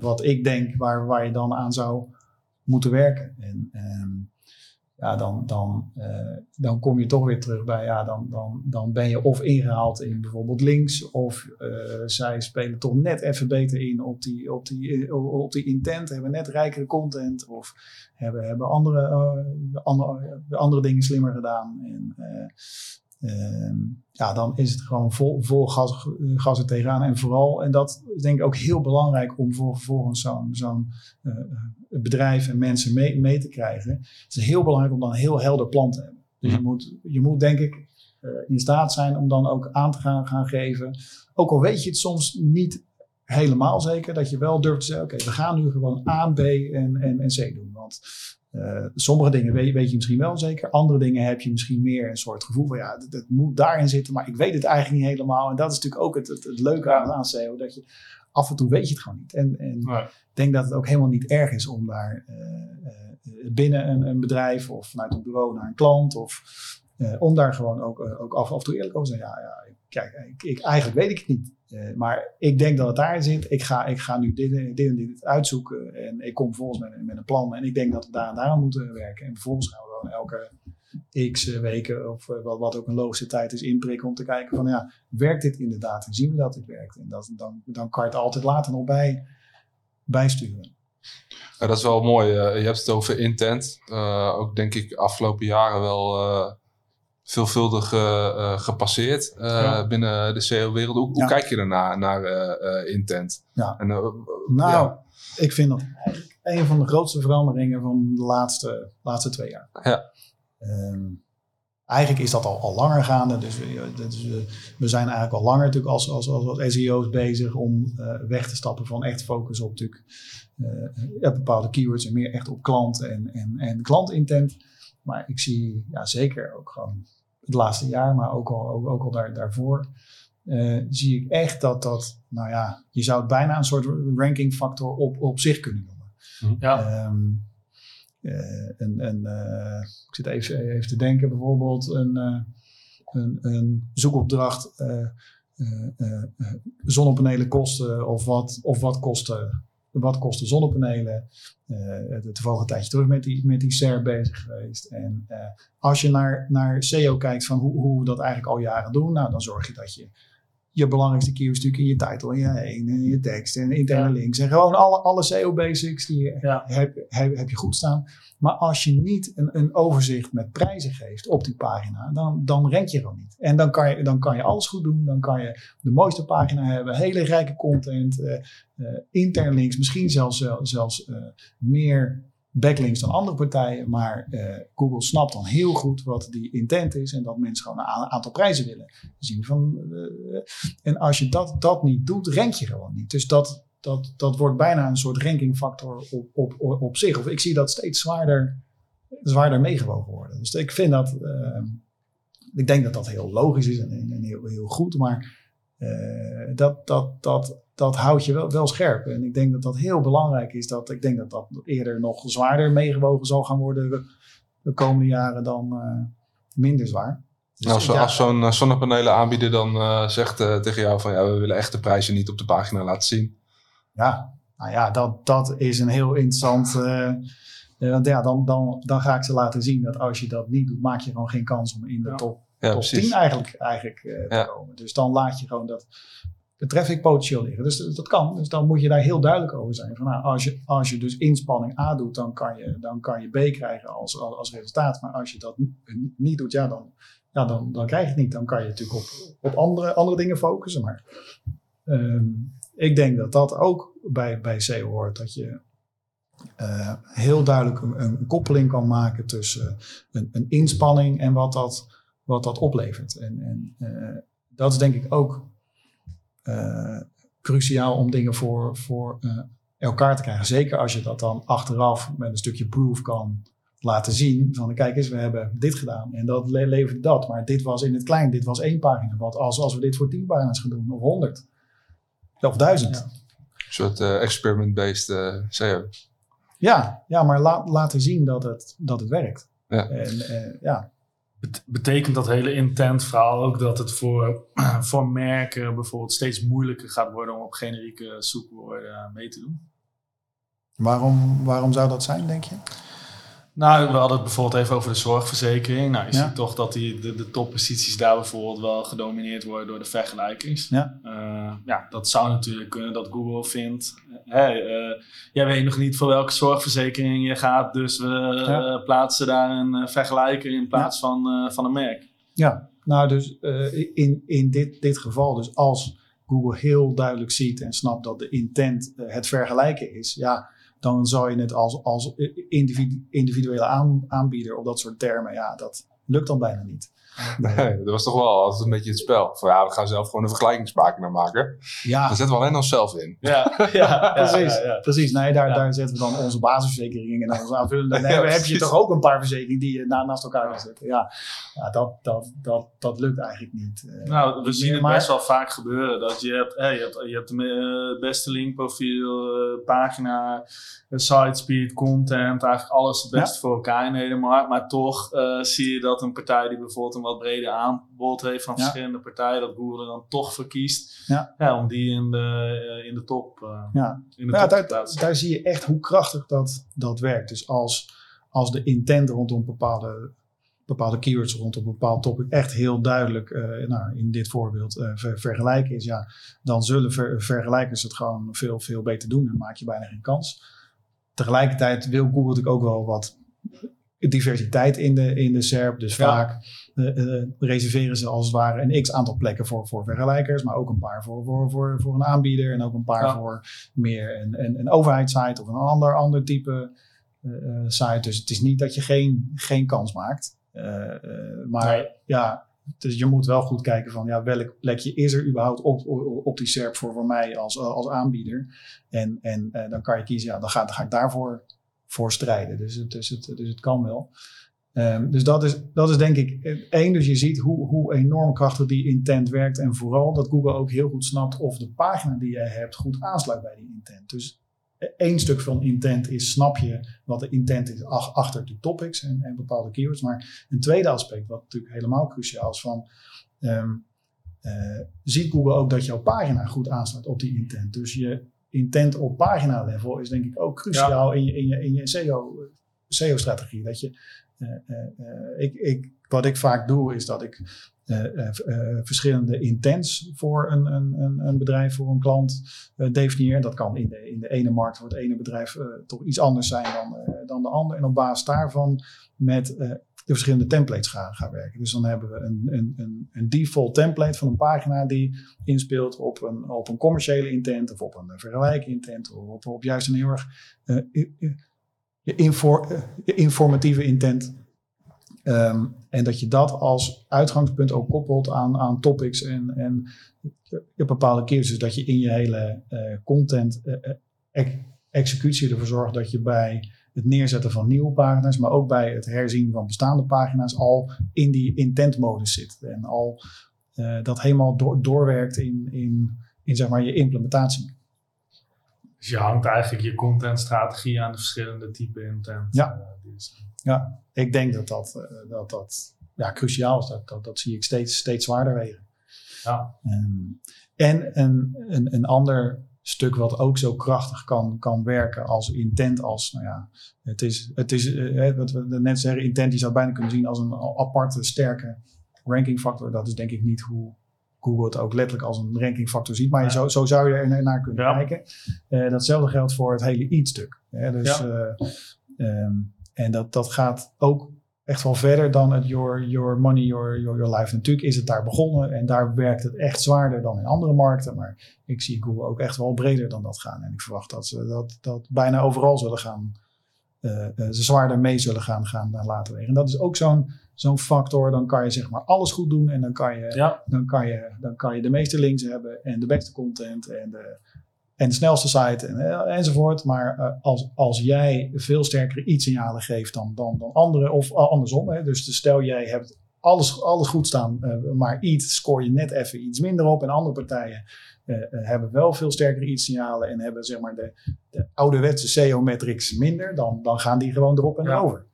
wat, ik denk waar, waar je dan aan zou moeten werken. En, en ja, dan, dan, uh, dan kom je toch weer terug bij, ja, dan, dan, dan ben je of ingehaald in bijvoorbeeld links, of uh, zij spelen toch net even beter in op die, op die, op die intent, hebben net rijkere content, of hebben, hebben andere, andere, andere dingen slimmer gedaan. En, ja, dan is het gewoon vol, vol gas, gas er tegenaan. En vooral, en dat is denk ik ook heel belangrijk om voor vervolgens zo'n zo'n uh, bedrijf en mensen mee, mee te krijgen. Het is heel belangrijk om dan een heel helder plan te hebben. Dus je moet, je moet denk ik uh, in staat zijn om dan ook aan te gaan, gaan geven. Ook al weet je het soms niet helemaal zeker, dat je wel durft te zeggen: oké, we gaan nu gewoon A, B en, en, en C doen. Want uh, sommige dingen weet, weet, je misschien wel zeker. Andere dingen heb je misschien meer een soort gevoel van ja, dat, moet daarin zitten, maar ik weet het eigenlijk niet helemaal. En dat is natuurlijk ook het, het, het leuke aan, aan SEO, dat je af en toe weet je het gewoon niet. En, en ik denk dat het ook helemaal niet erg is om daar uh, uh, binnen een, een, bedrijf of vanuit een bureau naar een klant of om daar gewoon ook, ook af, af en toe eerlijk over te zeggen. Ja, ja kijk, ik, ik, eigenlijk weet ik het niet. Uh, maar ik denk dat het daar zit. Ik ga, ik ga nu dit, dit en dit uitzoeken. En ik kom volgens met, een plan. En ik denk dat we daar en daar aan moeten werken. En vervolgens gaan we gewoon elke x weken of uh, wat, wat ook een logische tijd is inprikken. Om te kijken van ja, werkt dit inderdaad? En zien we dat dit werkt? En dat, dan, dan kan je het altijd later nog bij, bijsturen. Dat is wel mooi. eh, je hebt het over intent. Eh, ook denk ik afgelopen jaren wel eh, veelvuldig eh, eh, gepasseerd eh, Ja. binnen de SEO-wereld. Hoe, hoe Ja. kijk je daarna naar intent? Ja. En, Nou, ik vind dat een van de grootste veranderingen van de laatste, laatste twee jaar. Ja. Ehm, eigenlijk is dat al, al langer gaande. Dus, we, dus we, zijn eigenlijk al langer natuurlijk als, als, als, als SEO's bezig om weg te stappen van echt focus op natuurlijk bepaalde keywords en meer echt op klant en, en, en klantintent. Maar ik zie ja, zeker ook gewoon het laatste jaar, maar ook al, ook, ook al daar, daarvoor, eh, zie ik echt dat dat, nou ja, je zou het bijna een soort rankingfactor op, op zich kunnen noemen. Ja, Ehm, eh, en, en, eh, ik zit even, even te denken, bijvoorbeeld een, een, een zoekopdracht, zonnepanelen kosten of wat, of wat kosten. Wat kosten zonnepanelen? Eh toevallig een tijdje terug met die, met die SER bezig geweest. En eh, als je naar, naar SEO kijkt van hoe, hoe we dat eigenlijk al jaren doen, nou, dan zorg je dat je je belangrijkste keywords natuurlijk in je titel, in je heen, in je tekst en interne Ja. links. En gewoon alle, alle SEO basics die je Ja. heb, heb, heb je goed staan. Maar als je niet een, een overzicht met prijzen geeft op die pagina, dan, dan rank je gewoon niet. En dan kan, je, dan kan je alles goed doen. Dan kan je de mooiste pagina hebben, hele rijke content, eh, eh, intern links, misschien zelfs, zel- zelfs eh, meer backlinks dan andere partijen. Maar eh, Google snapt dan heel goed wat die intent is en dat mensen gewoon een aantal prijzen willen zien. Van, eh, en als je dat, dat niet doet, rank je gewoon niet. Dus dat, dat, dat wordt bijna een soort rankingfactor op, op, op, zich. Of ik zie dat steeds zwaarder, zwaarder meegewogen worden. Dus ik vind dat, eh, ik denk dat dat heel logisch is en, en heel, heel goed, maar dat, dat, dat, dat houdt je wel, wel scherp. En ik denk dat dat heel belangrijk is. Dat, ik denk dat dat eerder nog zwaarder meegewogen zal gaan worden de, de komende jaren dan eh, minder zwaar. Dus Nou, zo, ja, als zo'n zonnepanelen aanbieder dan eh, zegt eh, tegen jou van ja, we willen echt de prijzen niet op de pagina laten zien. Ja, nou ja, dat, dat is een heel interessant. want ja, dan, dan, dan ga ik ze laten zien dat als je dat niet doet, maak je gewoon geen kans om in de Ja. top, Ja, top 10 precies. eigenlijk, eigenlijk eh, te Ja. komen. Dus dan laat je gewoon dat de traffic potentieel liggen. Dus dat kan. Dus dan moet je daar heel duidelijk over zijn. Van, nou, als, je, als je dus inspanning A doet, dan kan je, dan kan je B krijgen als, als, resultaat. Maar als je dat niet- doet, ja, dan, ja, dan, dan krijg je het niet. Dan kan je natuurlijk op, op andere, andere dingen focussen. Maar ehm, ik denk dat dat ook bij, bij SEO hoort. Dat je eh, heel duidelijk een, een koppeling kan maken tussen een, een inspanning en wat dat, wat dat oplevert. En, en eh, dat is denk ik ook cruciaal om dingen voor, voor eh, elkaar te krijgen. Zeker als je dat dan achteraf met een stukje proof kan laten zien. Van kijk eens, we hebben dit gedaan en dat le- levert dat. Maar dit was in het klein, dit was één pagina. Wat als, als we dit voor tien pagina's gaan doen, of honderd, of duizend. Ja. Een soort eh, experiment-based eh, SEO. Ja, ja maar la- laten zien dat het, dat het werkt. Ja. En, eh, ja. Bet- betekent dat hele intent verhaal ook dat het voor, voor merken bijvoorbeeld steeds moeilijker gaat worden om op generieke zoekwoorden mee te doen? Waarom, waarom zou dat zijn, denk je? Nou, we hadden het bijvoorbeeld even over de zorgverzekering. Nou, je Ja. ziet toch dat die, de, de topposities daar bijvoorbeeld wel gedomineerd worden door de vergelijkings. Ja. Eh, ja, dat zou natuurlijk kunnen dat Google vindt. Hé, eh, jij weet nog niet voor welke zorgverzekering je gaat, dus we Ja. eh, plaatsen daar een eh, vergelijker in plaats van, eh, van een merk. Ja, nou dus eh, in, in dit, dit geval, dus als Google heel duidelijk ziet en snapt dat de intent eh, het vergelijken is, ja, dan zou je het als, als individu- individuele aan, aanbieder op dat soort termen, ja, dat lukt dan bijna niet. Nee, dat was toch wel altijd een beetje het spel. Van ja, we gaan zelf gewoon een vergelijkingspagina maken. Ja, Daar zetten we alleen onszelf in. Ja, ja, precies. ja, ja. precies. Nee, daar, Ja. daar zetten we dan onze basisverzekeringen en onze aanvullende. Nee, heb je toch ook een paar verzekeringen die je na, naast elkaar kan zetten. Ja, ja dat, dat, dat, dat lukt eigenlijk niet. Eh, Nou, we zien het Maar- best wel vaak gebeuren. Dat je hebt, hè, je hebt, je hebt eh, beste linkprofiel, eh, pagina, eh, site speed, content, eigenlijk alles het beste voor elkaar in de hele markt. Maar toch eh, zie je dat een partij die bijvoorbeeld een wat breder aanbod heeft van Ja. verschillende partijen, dat Google er dan toch voor kiest Ja. om die in de, eh, in de top, eh, Ja. in de Ja, top te daar, plaatsen. daar zie je echt hoe krachtig dat, dat werkt. Dus als, als de intent rondom bepaalde, bepaalde keywords rondom een bepaald topic echt heel duidelijk, eh, nou, in dit voorbeeld, ver- vergelijken is, ja, dan zullen ver- vergelijkers het gewoon veel, veel beter doen en maak je bijna geen kans. tegelijkertijd wil Google natuurlijk ook wel wat diversiteit in de, in de SERP. Dus Ja. vaak eh, eh, reserveren ze als het ware een x aantal plekken voor, voor vergelijkers, maar ook een paar voor, voor, voor, voor een aanbieder en ook een paar Ja. voor meer een, een, een overheidssite of een ander, ander type eh, site. Dus het is niet dat je geen, geen kans maakt. Maar Nee. ja, dus je moet wel goed kijken van ja, welk plekje is er überhaupt op, op, op die SERP voor, voor mij als, als aanbieder. En, en dan kan je kiezen, ja, dan ga, dan ga ik daarvoor voor strijden. Dus het, dus het, dus het kan wel. Ehm, dus dat is, dat is denk ik één. Dus je ziet hoe, hoe enorm krachtig die intent werkt. En vooral dat Google ook heel goed snapt of de pagina die jij hebt goed aansluit bij die intent. Dus eh, één stuk van intent is, snap je wat de intent is ach- achter de topics en, en bepaalde keywords. Maar een tweede aspect, wat natuurlijk helemaal cruciaal is van... ehm, eh, ziet Google ook dat jouw pagina goed aansluit op die intent. Dus je intent op pagina level is denk ik ook cruciaal in je, in je, in je SEO, SEO-strategie. Dat je, eh, eh, eh, ik, ik, wat ik vaak doe is dat ik eh, eh, eh, verschillende intents voor een, een, een, bedrijf, voor een klant eh, definieer. Dat kan in de, in de ene markt voor het ene bedrijf eh, toch iets anders zijn dan, eh, dan de ander. En op basis daarvan met eh, de verschillende templates gaan, gaan werken. Dus dan hebben we een, een, een, default template van een pagina die inspeelt op een, op een commerciële intent of op een vergelijking intent of op, op juist een heel erg eh, eh, informatieve intent. Ehm, en dat je dat als uitgangspunt ook koppelt aan, aan topics en, en bepaalde keuzes. Dus dat je in je hele eh, content eh, eh, ex- executie ervoor zorgt dat je bij het neerzetten van nieuwe pagina's, maar ook bij het herzien van bestaande pagina's al in die intent-modus zit. En al eh, dat helemaal door, doorwerkt in, in, in zeg maar je implementatie. Dus je hangt eigenlijk je contentstrategie aan de verschillende typen intent. Ja. eh, zijn. Ik denk dat dat, eh, dat, dat ja, cruciaal is. Dat, dat, dat zie ik steeds, steeds zwaarder wegen. Ja. Ehm, en een, een, een ander stuk wat ook zo krachtig kan, kan werken als intent als, nou ja, het is, het is eh, wat we net zeggen, intent, je zou bijna kunnen zien als een aparte, sterke rankingfactor. Dat is denk ik niet hoe Google het ook letterlijk als een rankingfactor ziet, maar Ja. zo, zo zou je er naar kunnen Ja. kijken. Eh, datzelfde geldt voor het hele eat-stuk. hè. Dus, Ja. eh, ehm, en dat, dat gaat ook echt wel verder dan het your, your money, your, your, your life. Natuurlijk is het daar begonnen en daar werkt het echt zwaarder dan in andere markten. Maar ik zie Google ook echt wel breder dan dat gaan. En ik verwacht dat ze dat, dat bijna overal zullen gaan, eh, eh, ze zwaarder mee zullen gaan, gaan eh, laten wegen. En dat is ook zo'n zo'n factor. Dan kan je zeg maar alles goed doen en dan kan je, Ja. dan kan je, dan kan je de meeste links hebben en de beste content en de, en de snelste site en, eh, enzovoort. Maar eh, als, als jij veel sterkere iets-signalen geeft dan, dan, dan anderen, of eh, andersom. Hè, dus stel jij hebt alles, alles goed staan, maar iets scoor je net even iets minder op. En andere partijen hebben wel veel sterkere iets-signalen en hebben zeg maar de, de ouderwetse SEO-metrics minder. Dan, dan gaan die gewoon erop en Ja. erover.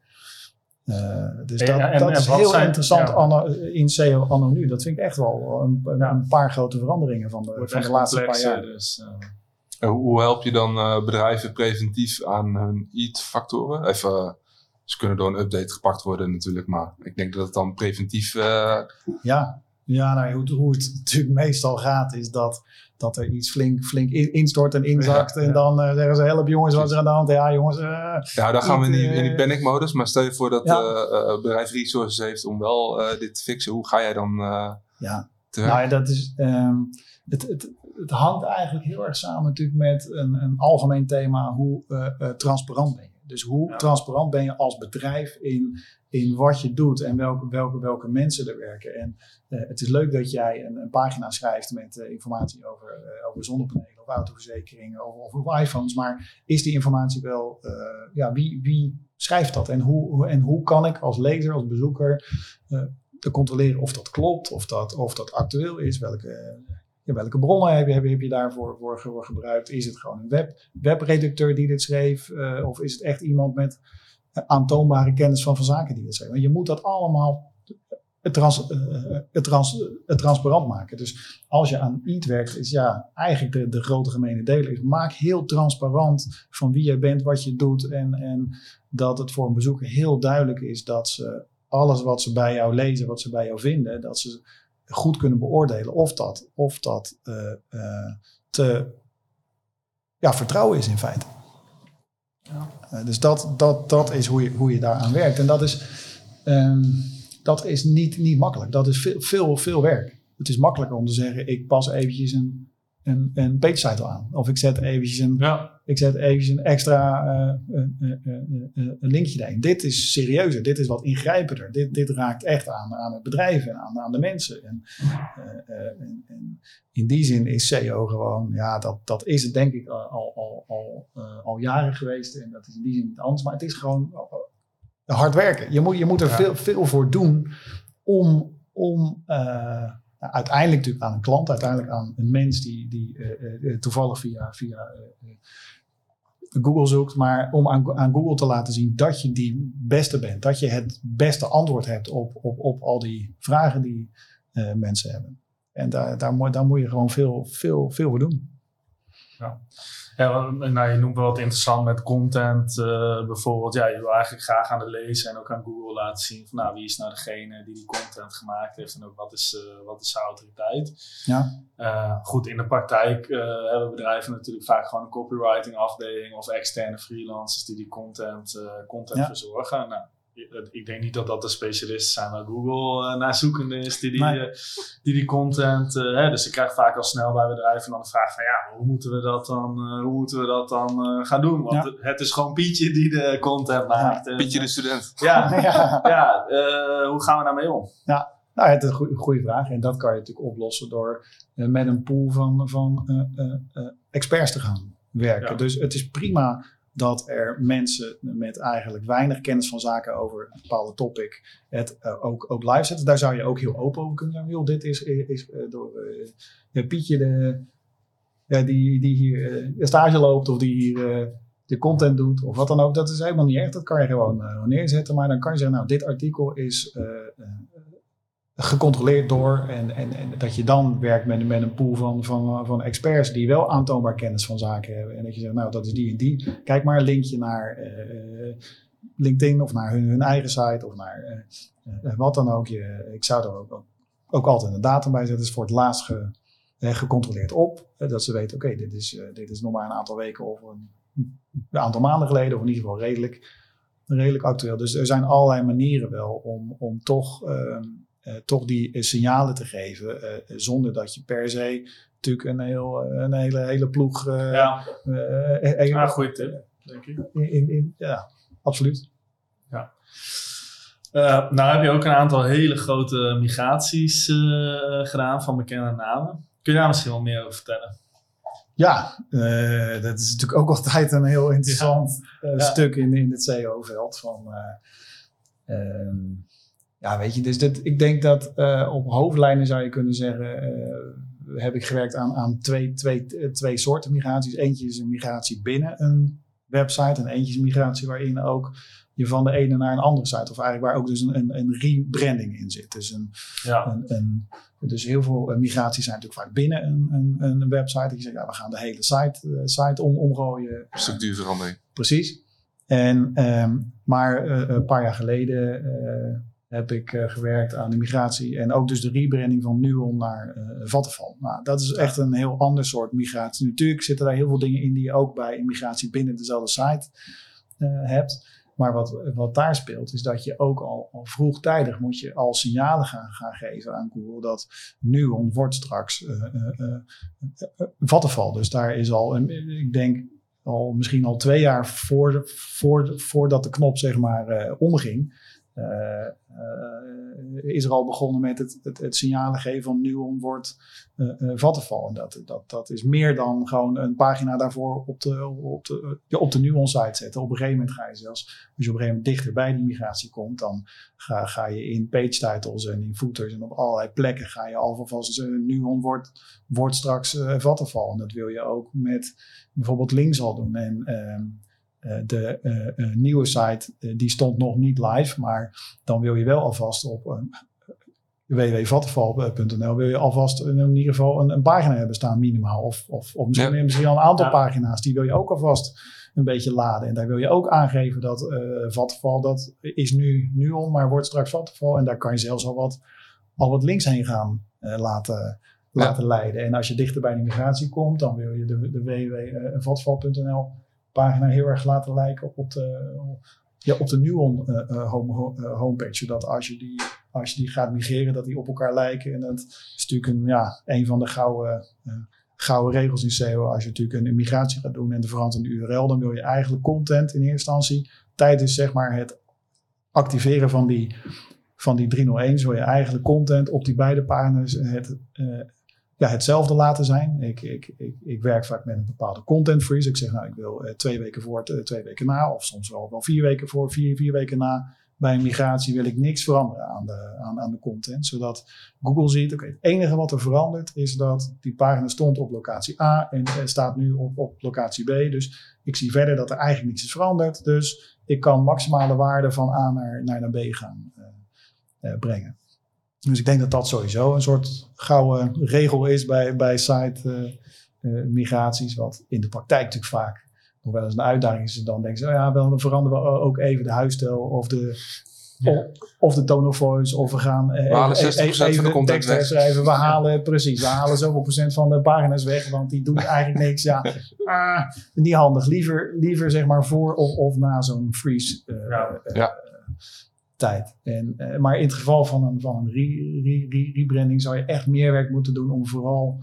Eh, dus En- dat, en- dat en is heel zijn- interessant ja. anno- in SEO anno nu. Dat vind ik echt wel een, een, Ja. een paar grote veranderingen van de, van de laatste paar jaar. Dus, hoe, help je dan eh, bedrijven preventief aan hun EAT-factoren? Even, ze kunnen door een update gepakt worden natuurlijk, maar ik denk dat het dan preventief... eh, Ja, ja nou, hoe, hoe het natuurlijk meestal gaat, is dat, dat er iets flink, flink in- instort en inzakt. Ja, en dan eh, zeggen ze: help jongens, wat is er aan de hand? Ja, jongens. eh, ja, dan gaan we in die, in die eh, panic-modus. Maar stel je voor dat Ja. eh, eh, bedrijf resources heeft om wel eh, dit te fixen. Hoe ga jij dan eh, ja, te? Nou ja, dat is, ehm, het, het, het hangt eigenlijk heel erg samen natuurlijk met een, een algemeen thema. Hoe eh, eh, transparant ben je? Dus hoe Ja. transparant ben je als bedrijf in, in wat je doet en welke, welke, welke mensen er werken. En eh, het is leuk dat jij een, een pagina schrijft met informatie over, over zonnepanelen of autoverzekeringen of, of, of iPhones. Maar is die informatie wel, ja, wie, wie schrijft dat? En hoe, en hoe kan ik als lezer, als bezoeker te controleren of dat klopt, of dat, of dat actueel is, welke, welke bronnen heb je, daarvoor voor, gebruikt? Is het gewoon een web, webredacteur die dit schreef, eh, of is het echt iemand met aantoonbare kennis van, van zaken die dit schreef? Want je moet dat allemaal het, trans, eh, het, trans, het transparant maken. Dus als je aan iets werkt, is ja, eigenlijk de, de grote gemene deler is, maak heel transparant van wie je bent, wat je doet en, en dat het voor een bezoeker heel duidelijk is dat ze alles wat ze bij jou lezen, wat ze bij jou vinden, dat ze goed kunnen beoordelen of dat, of dat eh, eh, te ja, vertrouwen is in feite. Uh, dus dat, dat, dat is hoe je, hoe je daaraan werkt. En dat is, um, dat is niet, niet makkelijk. Dat is veel, veel, veel werk. Het is makkelijker om te zeggen, ik pas eventjes een een, een page title aan. Of ik zet eventjes een, ja. ik zet eventjes een extra uh, een linkje erin. Dit is serieuzer, dit is wat ingrijpender. Dit, dit raakt echt aan, aan het bedrijf en aan, aan de mensen. En, en, en, in die zin is SEO gewoon, ja, dat, dat is het denk ik al, al, al, al jaren geweest. En dat is in die zin niet anders. Maar het is gewoon hard werken. Je moet, je moet er veel, veel voor doen om, om uiteindelijk natuurlijk aan een klant, uiteindelijk aan een mens die, die uh, uh, toevallig via, via Google zoekt, maar om aan, aan, Google te laten zien dat je die beste bent, dat je het beste antwoord hebt op, op, op al die vragen die mensen hebben. En daar, daar, daar moet je gewoon veel, veel, veel voor doen. Ja. Ja, nou, je noemt wel wat interessant met content uh, bijvoorbeeld. Ja, je wil eigenlijk graag aan de lezer en ook aan Google laten zien van nou, wie is nou degene die die content gemaakt heeft en ook wat is, uh, wat is zijn autoriteit. Ja. Uh, goed, in de praktijk hebben bedrijven natuurlijk vaak gewoon een copywriting afdeling of externe freelancers die die content, content verzorgen. Nou, ik denk niet dat dat de specialisten zijn waar Google uh, naar zoekende is, die die, uh, die, die content. Uh, hè, dus ik krijg vaak al snel bij bedrijven dan de vraag van ja, hoe moeten we dat dan, hoe moeten we dat dan gaan doen? Want het, is gewoon Pietje die de content maakt. Ja, Pietje de student. Ja, ja. ja hoe gaan we daarmee om? Ja, nou, het is een goede vraag. En dat kan je natuurlijk oplossen door met een pool van, van experts te gaan werken. Dus het is prima dat er mensen met eigenlijk weinig kennis van zaken over een bepaalde topic het uh, ook, ook live zetten. Daar zou je ook heel open over kunnen zijn. Joh, dit is, is uh, door uh, Pietje de, die, die hier stage loopt of die hier de content doet of wat dan ook. Dat is helemaal niet echt. Dat kan je gewoon neerzetten. Maar dan kan je zeggen, nou dit artikel is gecontroleerd door. En, en, en, dat je dan werkt met, met een pool van, van, van experts die wel aantoonbaar kennis van zaken hebben. En dat je zegt, nou dat is die en die. Kijk maar een linkje naar uh, LinkedIn of naar hun, hun, eigen site of naar uh, wat dan ook. Je, ik zou er ook, ook, altijd een datum bij zetten. is voor het laatst ge, gecontroleerd op. dat ze weten, oké, dit, is, dit is nog maar een aantal weken of een, aantal maanden geleden. Of in ieder geval redelijk, redelijk actueel. Dus er zijn allerlei manieren wel om, om toch... Ehm, toch die uh, signalen te geven. Uh, zonder dat je per se natuurlijk een, heel, een hele, hele ploeg. ja, een, ja goede tip, denk ik. In, in, ja, absoluut. Ja. nou heb je ook een aantal hele grote migraties gedaan van bekende namen. Kun je daar misschien wel meer over vertellen? Ja, dat is natuurlijk ook altijd een heel interessant ja. stuk in, in het CEO-veld. Van, ehm, ja, weet je, dus dat, ik denk dat uh, op hoofdlijnen zou je kunnen zeggen, uh, heb ik gewerkt aan, aan twee, twee, twee soorten migraties. Eentje is een migratie binnen een website en eentje is een migratie waarin ook je van de ene naar een andere site, of eigenlijk waar ook dus een, een, een rebranding in zit. Dus, een, ja. een, een dus heel veel migraties zijn natuurlijk vaak binnen een, een, een website. Dat je zegt, ja, we gaan de hele site, site om, omgooien. Structuurverandering. Precies. En, um, maar uh, een paar jaar geleden heb ik uh, gewerkt aan de migratie en ook dus de rebranding van Nuon naar uh, Vattenfall. Nou, dat is echt een heel ander soort migratie. Natuurlijk zitten daar heel veel dingen in die je ook bij migratie binnen dezelfde site uh, hebt. Maar wat, wat daar speelt is dat je ook al, al vroegtijdig moet je al signalen gaan, gaan geven aan Google dat Nuon wordt straks Vattenfall. Dus daar is al, ik denk al misschien al twee jaar voor, voor, voordat de knop zeg maar omging is er al begonnen met het, het, het signalen geven van Nuon wordt uh, Vattenfall. En dat, dat, dat is meer dan gewoon een pagina daarvoor op de, op de, op de Nuon site zetten. Op een gegeven moment ga je zelfs, als je op een gegeven moment dichter bij die migratie komt, dan ga, ga je in page titles en in footers en op allerlei plekken ga je alvast Nuon wordt, wordt straks Vattenfall. En dat wil je ook met bijvoorbeeld links al doen. En ehm, eh, de eh, eh, nieuwe site die stond nog niet live, maar dan wil je wel alvast op www.vattenval.nl wil je alvast in ieder geval een, een, pagina hebben staan minimaal. Of, of, of misschien, ja. misschien al een aantal pagina's. Die wil je ook alvast een beetje laden. En daar wil je ook aangeven dat uh, Vattenval, dat is nu, nu on, maar wordt straks Vattenval. En daar kan je zelfs al wat, al wat links heen gaan uh, laten, laten leiden. En als je dichter bij de migratie komt, dan wil je de, de www.vattenval.nl pagina heel erg laten lijken op de, ja, op de Nuon uh, home, homepage. Zodat als je, die, als je die gaat migreren, dat die op elkaar lijken. En dat is natuurlijk een, ja, een van de gouden, gouden regels in SEO. Als je natuurlijk een migratie gaat doen en de veranderde URL, dan wil je eigenlijk content in eerste instantie. Tijdens zeg maar het activeren van die, van die 301 wil je eigenlijk content op die beide pagina's het, ja, hetzelfde laten zijn. Ik, ik, ik, ik, werk vaak met een bepaalde content freeze. Ik zeg, nou, ik wil uh, twee weken voor, uh, twee weken na, of soms wel, wel vier weken voor, vier, vier weken na. Bij een migratie wil ik niks veranderen aan de, aan, aan de content, zodat Google ziet, oké, het enige wat er verandert is dat die pagina stond op locatie A en staat nu op, op locatie B. Dus ik zie verder dat er eigenlijk niets is veranderd. Dus ik kan maximale waarde van A naar, naar, naar B gaan brengen. Dus ik denk dat dat sowieso een soort gouden regel is bij, bij site uh, migraties. Wat in de praktijk natuurlijk vaak nog wel eens een uitdaging is. En dan denken ze, oh ja, wel, dan veranderen we ook even de huisstijl of de, ja. of, de tone of voice. Of we gaan we halen 60% even van de content weg. schrijven. We halen, precies, we halen zoveel procent van de pagina's weg. Want die doen eigenlijk niks. Ja, ah, niet handig. Liever, liever zeg maar voor of, of na zo'n freeze. Uh, ja. ja tijd. En, uh, maar in het geval van een, van een rebranding re, re, zou je echt meer werk moeten doen om vooral.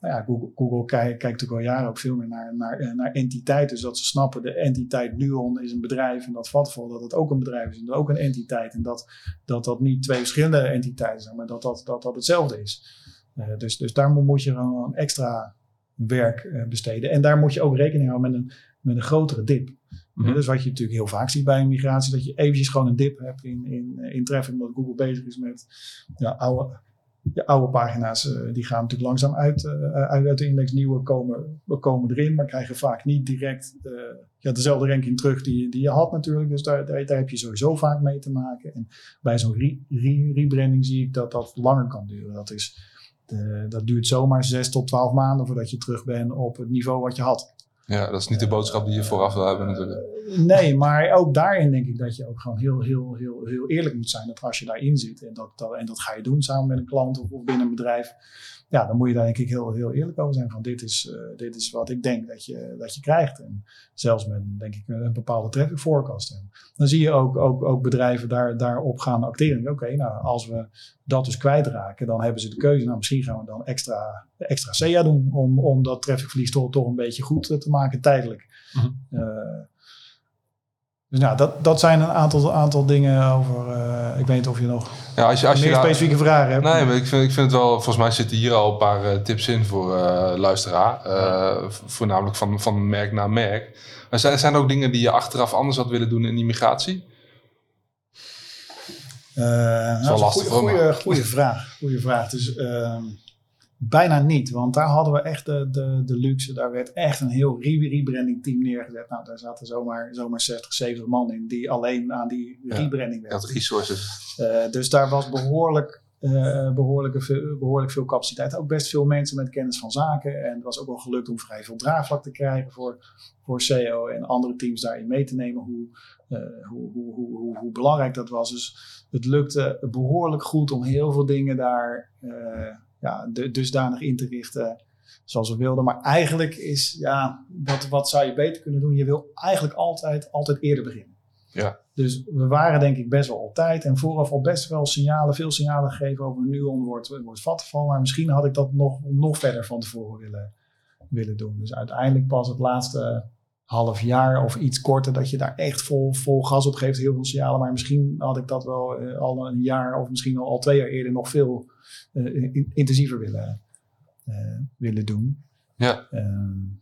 Nou ja, Google, Google kijkt, kijkt natuurlijk al jaren ook veel meer naar, naar, naar entiteiten. Zodat ze snappen, de entiteit Nuon is een bedrijf. En dat Vatvol, dat het ook een bedrijf is en ook een entiteit. En dat dat, dat niet twee verschillende entiteiten zijn, maar dat dat, dat, dat hetzelfde is. Uh, dus, dus daar moet je gewoon extra werk besteden. En daar moet je ook rekening houden met een, met een grotere dip. Mm Dus wat je natuurlijk heel vaak ziet bij een migratie, dat je eventjes gewoon een dip hebt in, in, in traffic, omdat Google bezig is met ja, oude, oude pagina's. Uh, die gaan natuurlijk langzaam uit, uh, uit, uit, de index, nieuwe komen, komen erin, maar krijgen vaak niet direct uh, ja, dezelfde ranking terug die, die je had natuurlijk. Dus daar, daar, daar heb je sowieso vaak mee te maken. En bij zo'n re, re, rebranding zie ik dat dat langer kan duren. Dat, is, de, dat duurt zomaar 6 tot 12 maanden voordat je terug bent op het niveau wat je had. Ja, dat is niet de boodschap die je vooraf wil hebben natuurlijk. Nee, maar ook daarin denk ik dat je ook gewoon heel, heel, heel, heel eerlijk moet zijn. Dat als je daarin zit en dat, dat, en dat ga je doen samen met een klant of, of binnen een bedrijf ja, dan moet je daar denk ik heel, heel eerlijk over zijn. Van dit is, uh, dit is wat ik denk dat je, dat je krijgt. En zelfs met denk ik een bepaalde traffic forecast. En dan zie je ook, ook, ook bedrijven daar, daarop gaan acteren. Oké, nou als we dat dus kwijtraken, dan hebben ze de keuze. Nou, misschien gaan we dan extra, extra SEA doen om, om dat trafficverlies toch, toch een beetje goed te maken tijdelijk. Mm -hmm. uh, dus nou, dat, dat zijn een aantal, aantal dingen over. Uh, ik weet niet of je nog ja, als je, als meer je specifieke vragen hebt. Nee, maar ik vind, ik vind het wel. Volgens mij zitten hier al een paar uh, tips in voor uh, luisteraar. voornamelijk van, van merk naar merk. Maar zijn, zijn er ook dingen die je achteraf anders had willen doen in die migratie? dat is wel lastig. Goede, goede vraag. Goede vraag. Dus. Ehm, Bijna niet, want daar hadden we echt de, de, de luxe. Daar werd echt een heel rebranding team neergezet. Nou, daar zaten zomaar, zomaar 60, 70 man in die alleen aan die rebranding werkten. Dat resources. Uh, dus daar was behoorlijk, uh, behoorlijke, behoorlijk veel capaciteit. Ook best veel mensen met kennis van zaken. En het was ook wel gelukt om vrij veel draagvlak te krijgen voor, voor CEO en andere teams daarin mee te nemen. Hoe, uh, hoe, hoe, hoe, hoe, belangrijk dat was. Dus het lukte behoorlijk goed om heel veel dingen daar ja, dusdanig in te richten zoals we wilden. Maar eigenlijk is, ja, wat, wat zou je beter kunnen doen? Je wil eigenlijk altijd, altijd eerder beginnen. Ja. Dus we waren denk ik best wel op tijd en vooraf al best wel signalen, veel signalen gegeven over nu Nuon wordt, wordt vattenval. Maar misschien had ik dat nog, nog verder van tevoren willen, willen doen. Dus uiteindelijk pas het laatste half jaar of iets korter dat je daar echt vol, vol gas op geeft. Heel veel signalen. Maar misschien had ik dat wel uh, al een jaar of misschien al, al twee jaar eerder nog veel uh, intensiever willen, uh, willen doen. Ja. Um,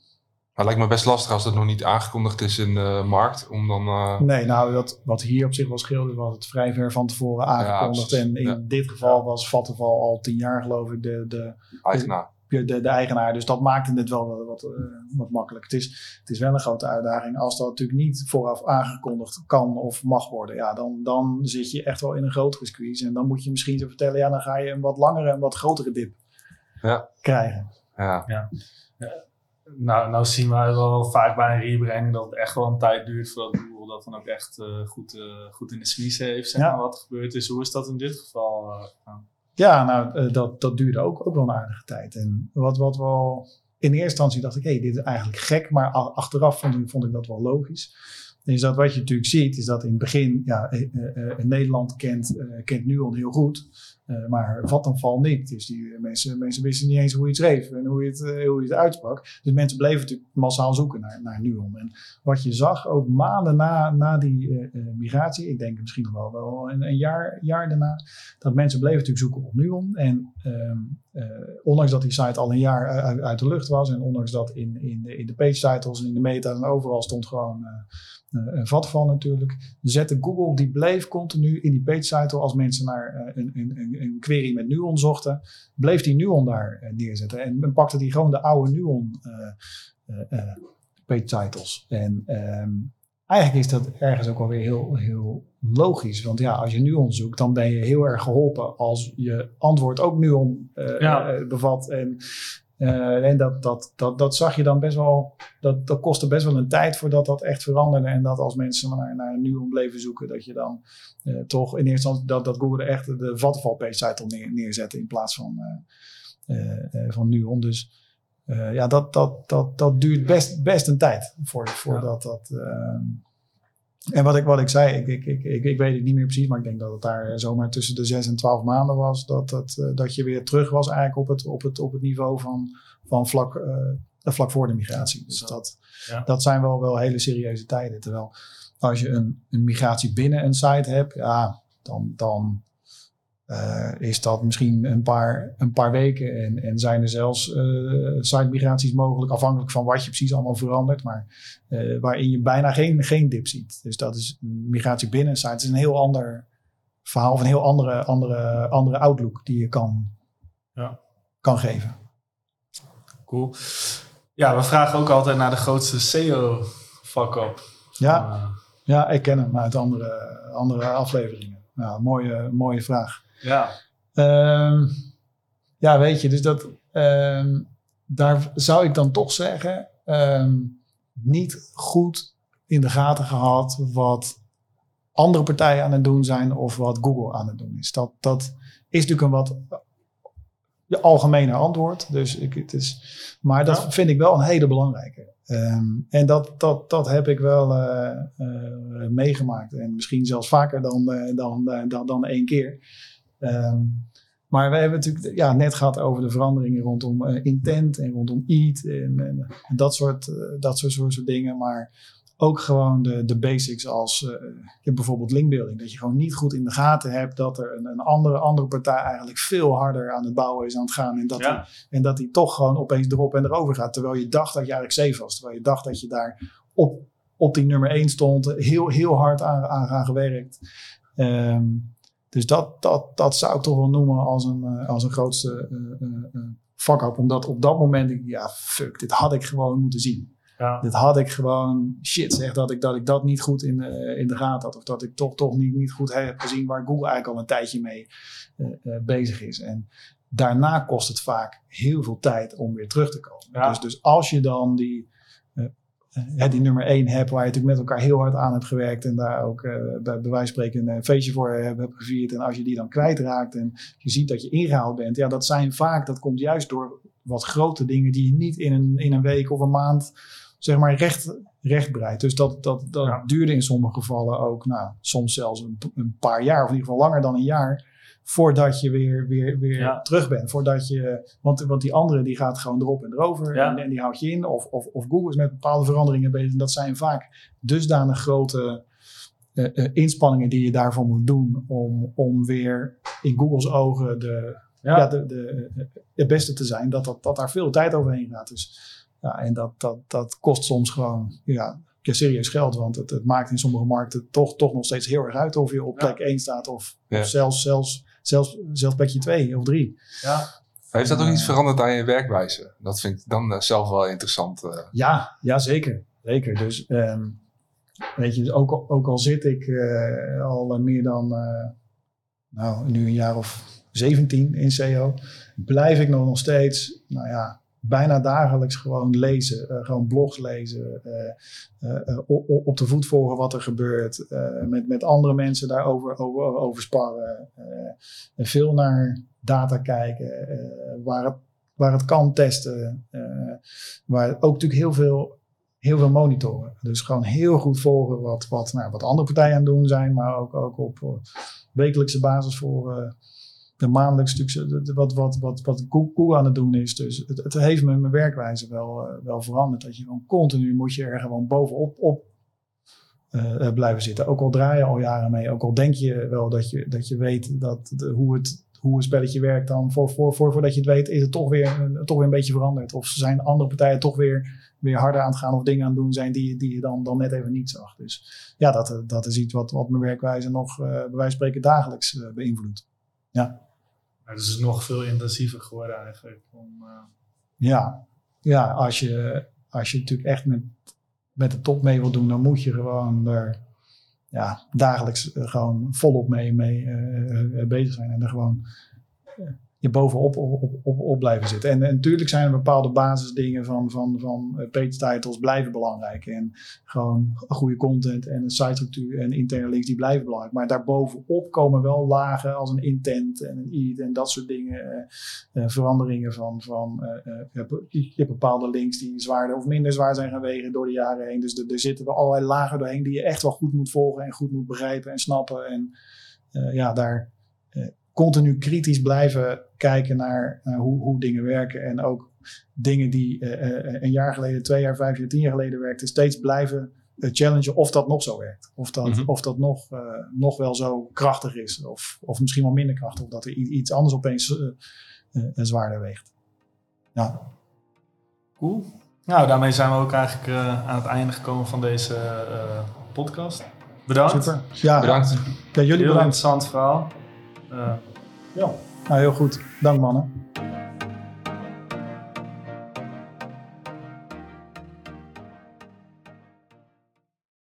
maar het lijkt me best lastig als het nog niet aangekondigd is in de markt. Om dan. Nee, nou, dat, wat hier op zich wel scheelde, was het vrij ver van tevoren aangekondigd. Ja, en in ja. dit geval was Vattenval al tien jaar, geloof ik, de, de eigenaar. De, de, de, eigenaar. Dus dat maakte het wel wat, uh, wat makkelijk. Het is, het is wel een grote uitdaging. Als dat natuurlijk niet vooraf aangekondigd kan of mag worden, ja, dan, dan zit je echt wel in een grotere squeeze. En dan moet je misschien zo vertellen, ja, dan ga je een wat langere en wat grotere dip ja. krijgen. Ja. ja. Nou, nou zien wij wel vaak bij een rebranding dat het echt wel een tijd duurt voordat Google dat dan ook echt uh, goed, uh, goed in de squeeze heeft. Zeg maar, wat er gebeurd is. Hoe is dat in dit geval uh, Ja, nou, dat, dat duurde ook, ook wel een aardige tijd. En wat, wat wel in eerste instantie dacht ik, hé, hey, dit is eigenlijk gek, maar achteraf vond ik, vond ik dat wel logisch. Is dat wat je natuurlijk ziet, is dat in het begin, ja, Nederland kent, kent Nuon heel goed. Uh, maar Vattenfall niet. Dus die mensen, mensen wisten niet eens hoe je het schreef en hoe je het, uh, hoe je het uitsprak. Dus mensen bleven natuurlijk massaal zoeken naar, naar Nuon. En wat je zag, ook maanden na, na die migratie, ik denk misschien nog wel, wel een, een, jaar, jaar daarna, dat mensen bleven natuurlijk zoeken op Nuon. En ehm, ondanks dat die site al een jaar uit, uit, de lucht was en ondanks dat in, in, de, in de page titles en in de meta en overal stond gewoon een Vattenfall natuurlijk, zette Google, die bleef continu in die page title als mensen naar een, een een query met Nuon zochten, bleef die Nuon daar uh, neerzetten. En, pakte die gewoon de oude Nuon page titles. En um, eigenlijk is dat ergens ook alweer heel, heel logisch. Want ja, als je Nuon zoekt, dan ben je heel erg geholpen als je antwoord ook Nuon ja. bevat. En uh, en dat, dat, dat, dat zag je dan best wel, dat, dat kostte best wel een tijd voordat dat echt veranderde. En dat als mensen naar, naar een Nuon bleven zoeken, dat je dan uh, toch in eerste instantie dat, dat Google echt de Vattenfall page site neer, neerzette in plaats van, uh, van Nuon. Dus ja, dat, dat, dat, dat duurt best, best een tijd voor, voordat ja. dat. En wat ik, wat ik zei, ik, ik, ik, ik, ik weet het niet meer precies, maar ik denk dat het daar zomaar tussen de 6 en 12 maanden was. Dat, dat, uh, dat je weer terug was eigenlijk op het, op het, op het niveau van, van vlak, uh, vlak voor de migratie. Dus dat, ja. dat zijn wel, wel hele serieuze tijden. Terwijl als je een, een migratie binnen een site hebt, ja, dan, dan uh, is dat misschien een paar, een paar weken. En, en zijn er zelfs uh, site-migraties mogelijk, afhankelijk van wat je precies allemaal verandert. Maar uh, waarin je bijna geen, geen dip ziet. Dus dat is migratie binnen een site. Is een heel ander verhaal of een heel andere, andere, andere outlook die je kan, ja. kan geven. Cool. Ja, we vragen ook altijd naar de grootste SEO-fuck-up. Ja, ja, ik ken hem uit andere, andere afleveringen. Ja, mooie, mooie vraag. Ja. Um, ja, weet je, dus dat, um, daar zou ik dan toch zeggen, um, niet goed in de gaten gehad wat andere partijen aan het doen zijn of wat Google aan het doen is. Dat, dat is natuurlijk een wat je algemene antwoord. Dus ik, het is, maar dat ja. vind ik wel een hele belangrijke. Um, en dat, dat, dat heb ik wel uh, uh, meegemaakt. En misschien zelfs vaker dan, uh, dan, dan, dan één keer. Um, maar we hebben natuurlijk ja, net gehad over de veranderingen rondom intent en rondom eat en, en, dat, soort, dat soort, soort, soort dingen. Maar ook gewoon de, de basics als uh, je bijvoorbeeld linkbuilding. Dat je gewoon niet goed in de gaten hebt dat er een, een andere, andere partij eigenlijk veel harder aan het bouwen is aan het gaan. En dat, ja. die, en dat die toch gewoon opeens erop en erover gaat. Terwijl je dacht dat je eigenlijk safe was. Terwijl je dacht dat je daar op, op die nummer 1 stond. Heel, heel hard aan, aan, aan gewerkt. Um, dus dat, dat, dat zou ik toch wel noemen als een, uh, als een grootste uh, uh, fuck up. Omdat op dat moment ik, ja, fuck, dit had ik gewoon moeten zien. Ja. Dit had ik gewoon, shit zeg, dat ik dat, ik dat niet goed in, in de gaten had. Of dat ik toch, toch niet, niet goed heb gezien waar Google eigenlijk al een tijdje mee bezig is. En daarna kost het vaak heel veel tijd om weer terug te komen. Ja. Dus, dus als je dan die uh, die nummer 1 hebt, waar je natuurlijk met elkaar heel hard aan hebt gewerkt en daar ook uh, bij, bij wijze van spreken een feestje voor hebt, hebt gevierd. En als je die dan kwijtraakt en je ziet dat je ingehaald bent, ja, dat zijn vaak, dat komt juist door wat grote dingen die je niet in een, in een week of een maand, zeg maar, recht, recht bereidt. Dus dat, dat, dat ja. duurde in sommige gevallen ook, nou, soms zelfs een, een paar jaar, of in ieder geval langer dan een jaar voordat je weer, weer, weer ja. terug bent. Voordat je, want, want die andere die gaat gewoon erop en erover ja. en, en, die houdt je in. Of, of, of Google is met bepaalde veranderingen bezig. En dat zijn vaak dusdanig grote uh, uh, inspanningen die je daarvoor moet doen om, om weer in Google's ogen de, ja. de, de, de, het beste te zijn. Dat, dat, dat daar veel tijd overheen gaat. Dus, ja, en dat, dat, dat kost soms gewoon ja, serieus geld. Want het, het, maakt in sommige markten toch, toch nog steeds heel erg uit of je op plek ja. 1 staat of, ja. of zelfs, zelfs, zelfs, zelfs plekje 2 of 3. Ja. Heeft dat ook iets veranderd aan je werkwijze? Dat vind ik dan uh, zelf wel interessant. Uh. Ja, ja, zeker. zeker. Dus um, weet je, ook, al, ook al zit ik uh, al meer dan nou, nu een jaar of 17 in SEO, blijf ik nog, nog steeds, nou ja, bijna dagelijks gewoon lezen. Uh, gewoon blogs lezen. Uh, uh, op, de voet volgen wat er gebeurt. met, met andere mensen daarover over, over sparren. veel naar data kijken. waar het waar het kan testen. Waar ook natuurlijk heel veel, heel veel monitoren. Dus gewoon heel goed volgen wat, wat, nou, wat andere partijen aan het doen zijn, maar ook, ook op wekelijkse basis voor de maandelijks natuurlijk wat, wat, wat, wat Google aan het doen is. Dus het, het heeft mijn werkwijze wel, uh, wel veranderd. Dat je gewoon continu moet je er gewoon bovenop op, uh, blijven zitten. Ook al draai je al jaren mee, ook al denk je wel dat je, dat je weet dat de, hoe, het, hoe een spelletje werkt, dan voor, voor, voor, voordat je het weet, is het toch weer, toch weer een beetje veranderd. Of zijn andere partijen toch weer, weer harder aan het gaan of dingen aan het doen zijn die, die je dan, dan net even niet zag. Dus ja, dat, dat is iets wat, wat mijn werkwijze nog uh, bij wijze van spreken dagelijks uh, beïnvloedt. Ja. Maar dus het is nog veel intensiever geworden eigenlijk. Om, uh... Ja, ja als, je, als je natuurlijk echt met, met de top mee wil doen, dan moet je gewoon er ja, dagelijks gewoon volop mee, mee bezig zijn. En er gewoon je bovenop op, op, op, blijven zitten. En, natuurlijk zijn er bepaalde basisdingen van, van, van page titles blijven belangrijk. En gewoon goede content en een site-structuur en interne links die blijven belangrijk. Maar daarbovenop komen wel lagen als een intent en een id en dat soort dingen. Uh, uh, veranderingen van, van je hebt bepaalde links die zwaarder of minder zwaar zijn gewegen door de jaren heen. Dus er zitten wel allerlei lagen doorheen die je echt wel goed moet volgen en goed moet begrijpen en snappen. En ja, daar continu kritisch blijven kijken naar, hoe, hoe, dingen werken. En ook dingen die uh, een jaar geleden, twee jaar, vijf jaar, tien jaar geleden werkten, steeds blijven uh, challengen of dat nog zo werkt. Of dat, mm -hmm. of dat nog, uh, nog wel zo krachtig is. Of, of misschien wel minder krachtig. Of dat er iets anders opeens zwaarder weegt. Ja. Cool. Nou, daarmee zijn we ook eigenlijk aan het einde gekomen van deze podcast. Bedankt. Super. Ja, Bedankt. Ja, jullie Heel bedankt. interessant verhaal. Uh, ja, nou heel goed. Dank mannen.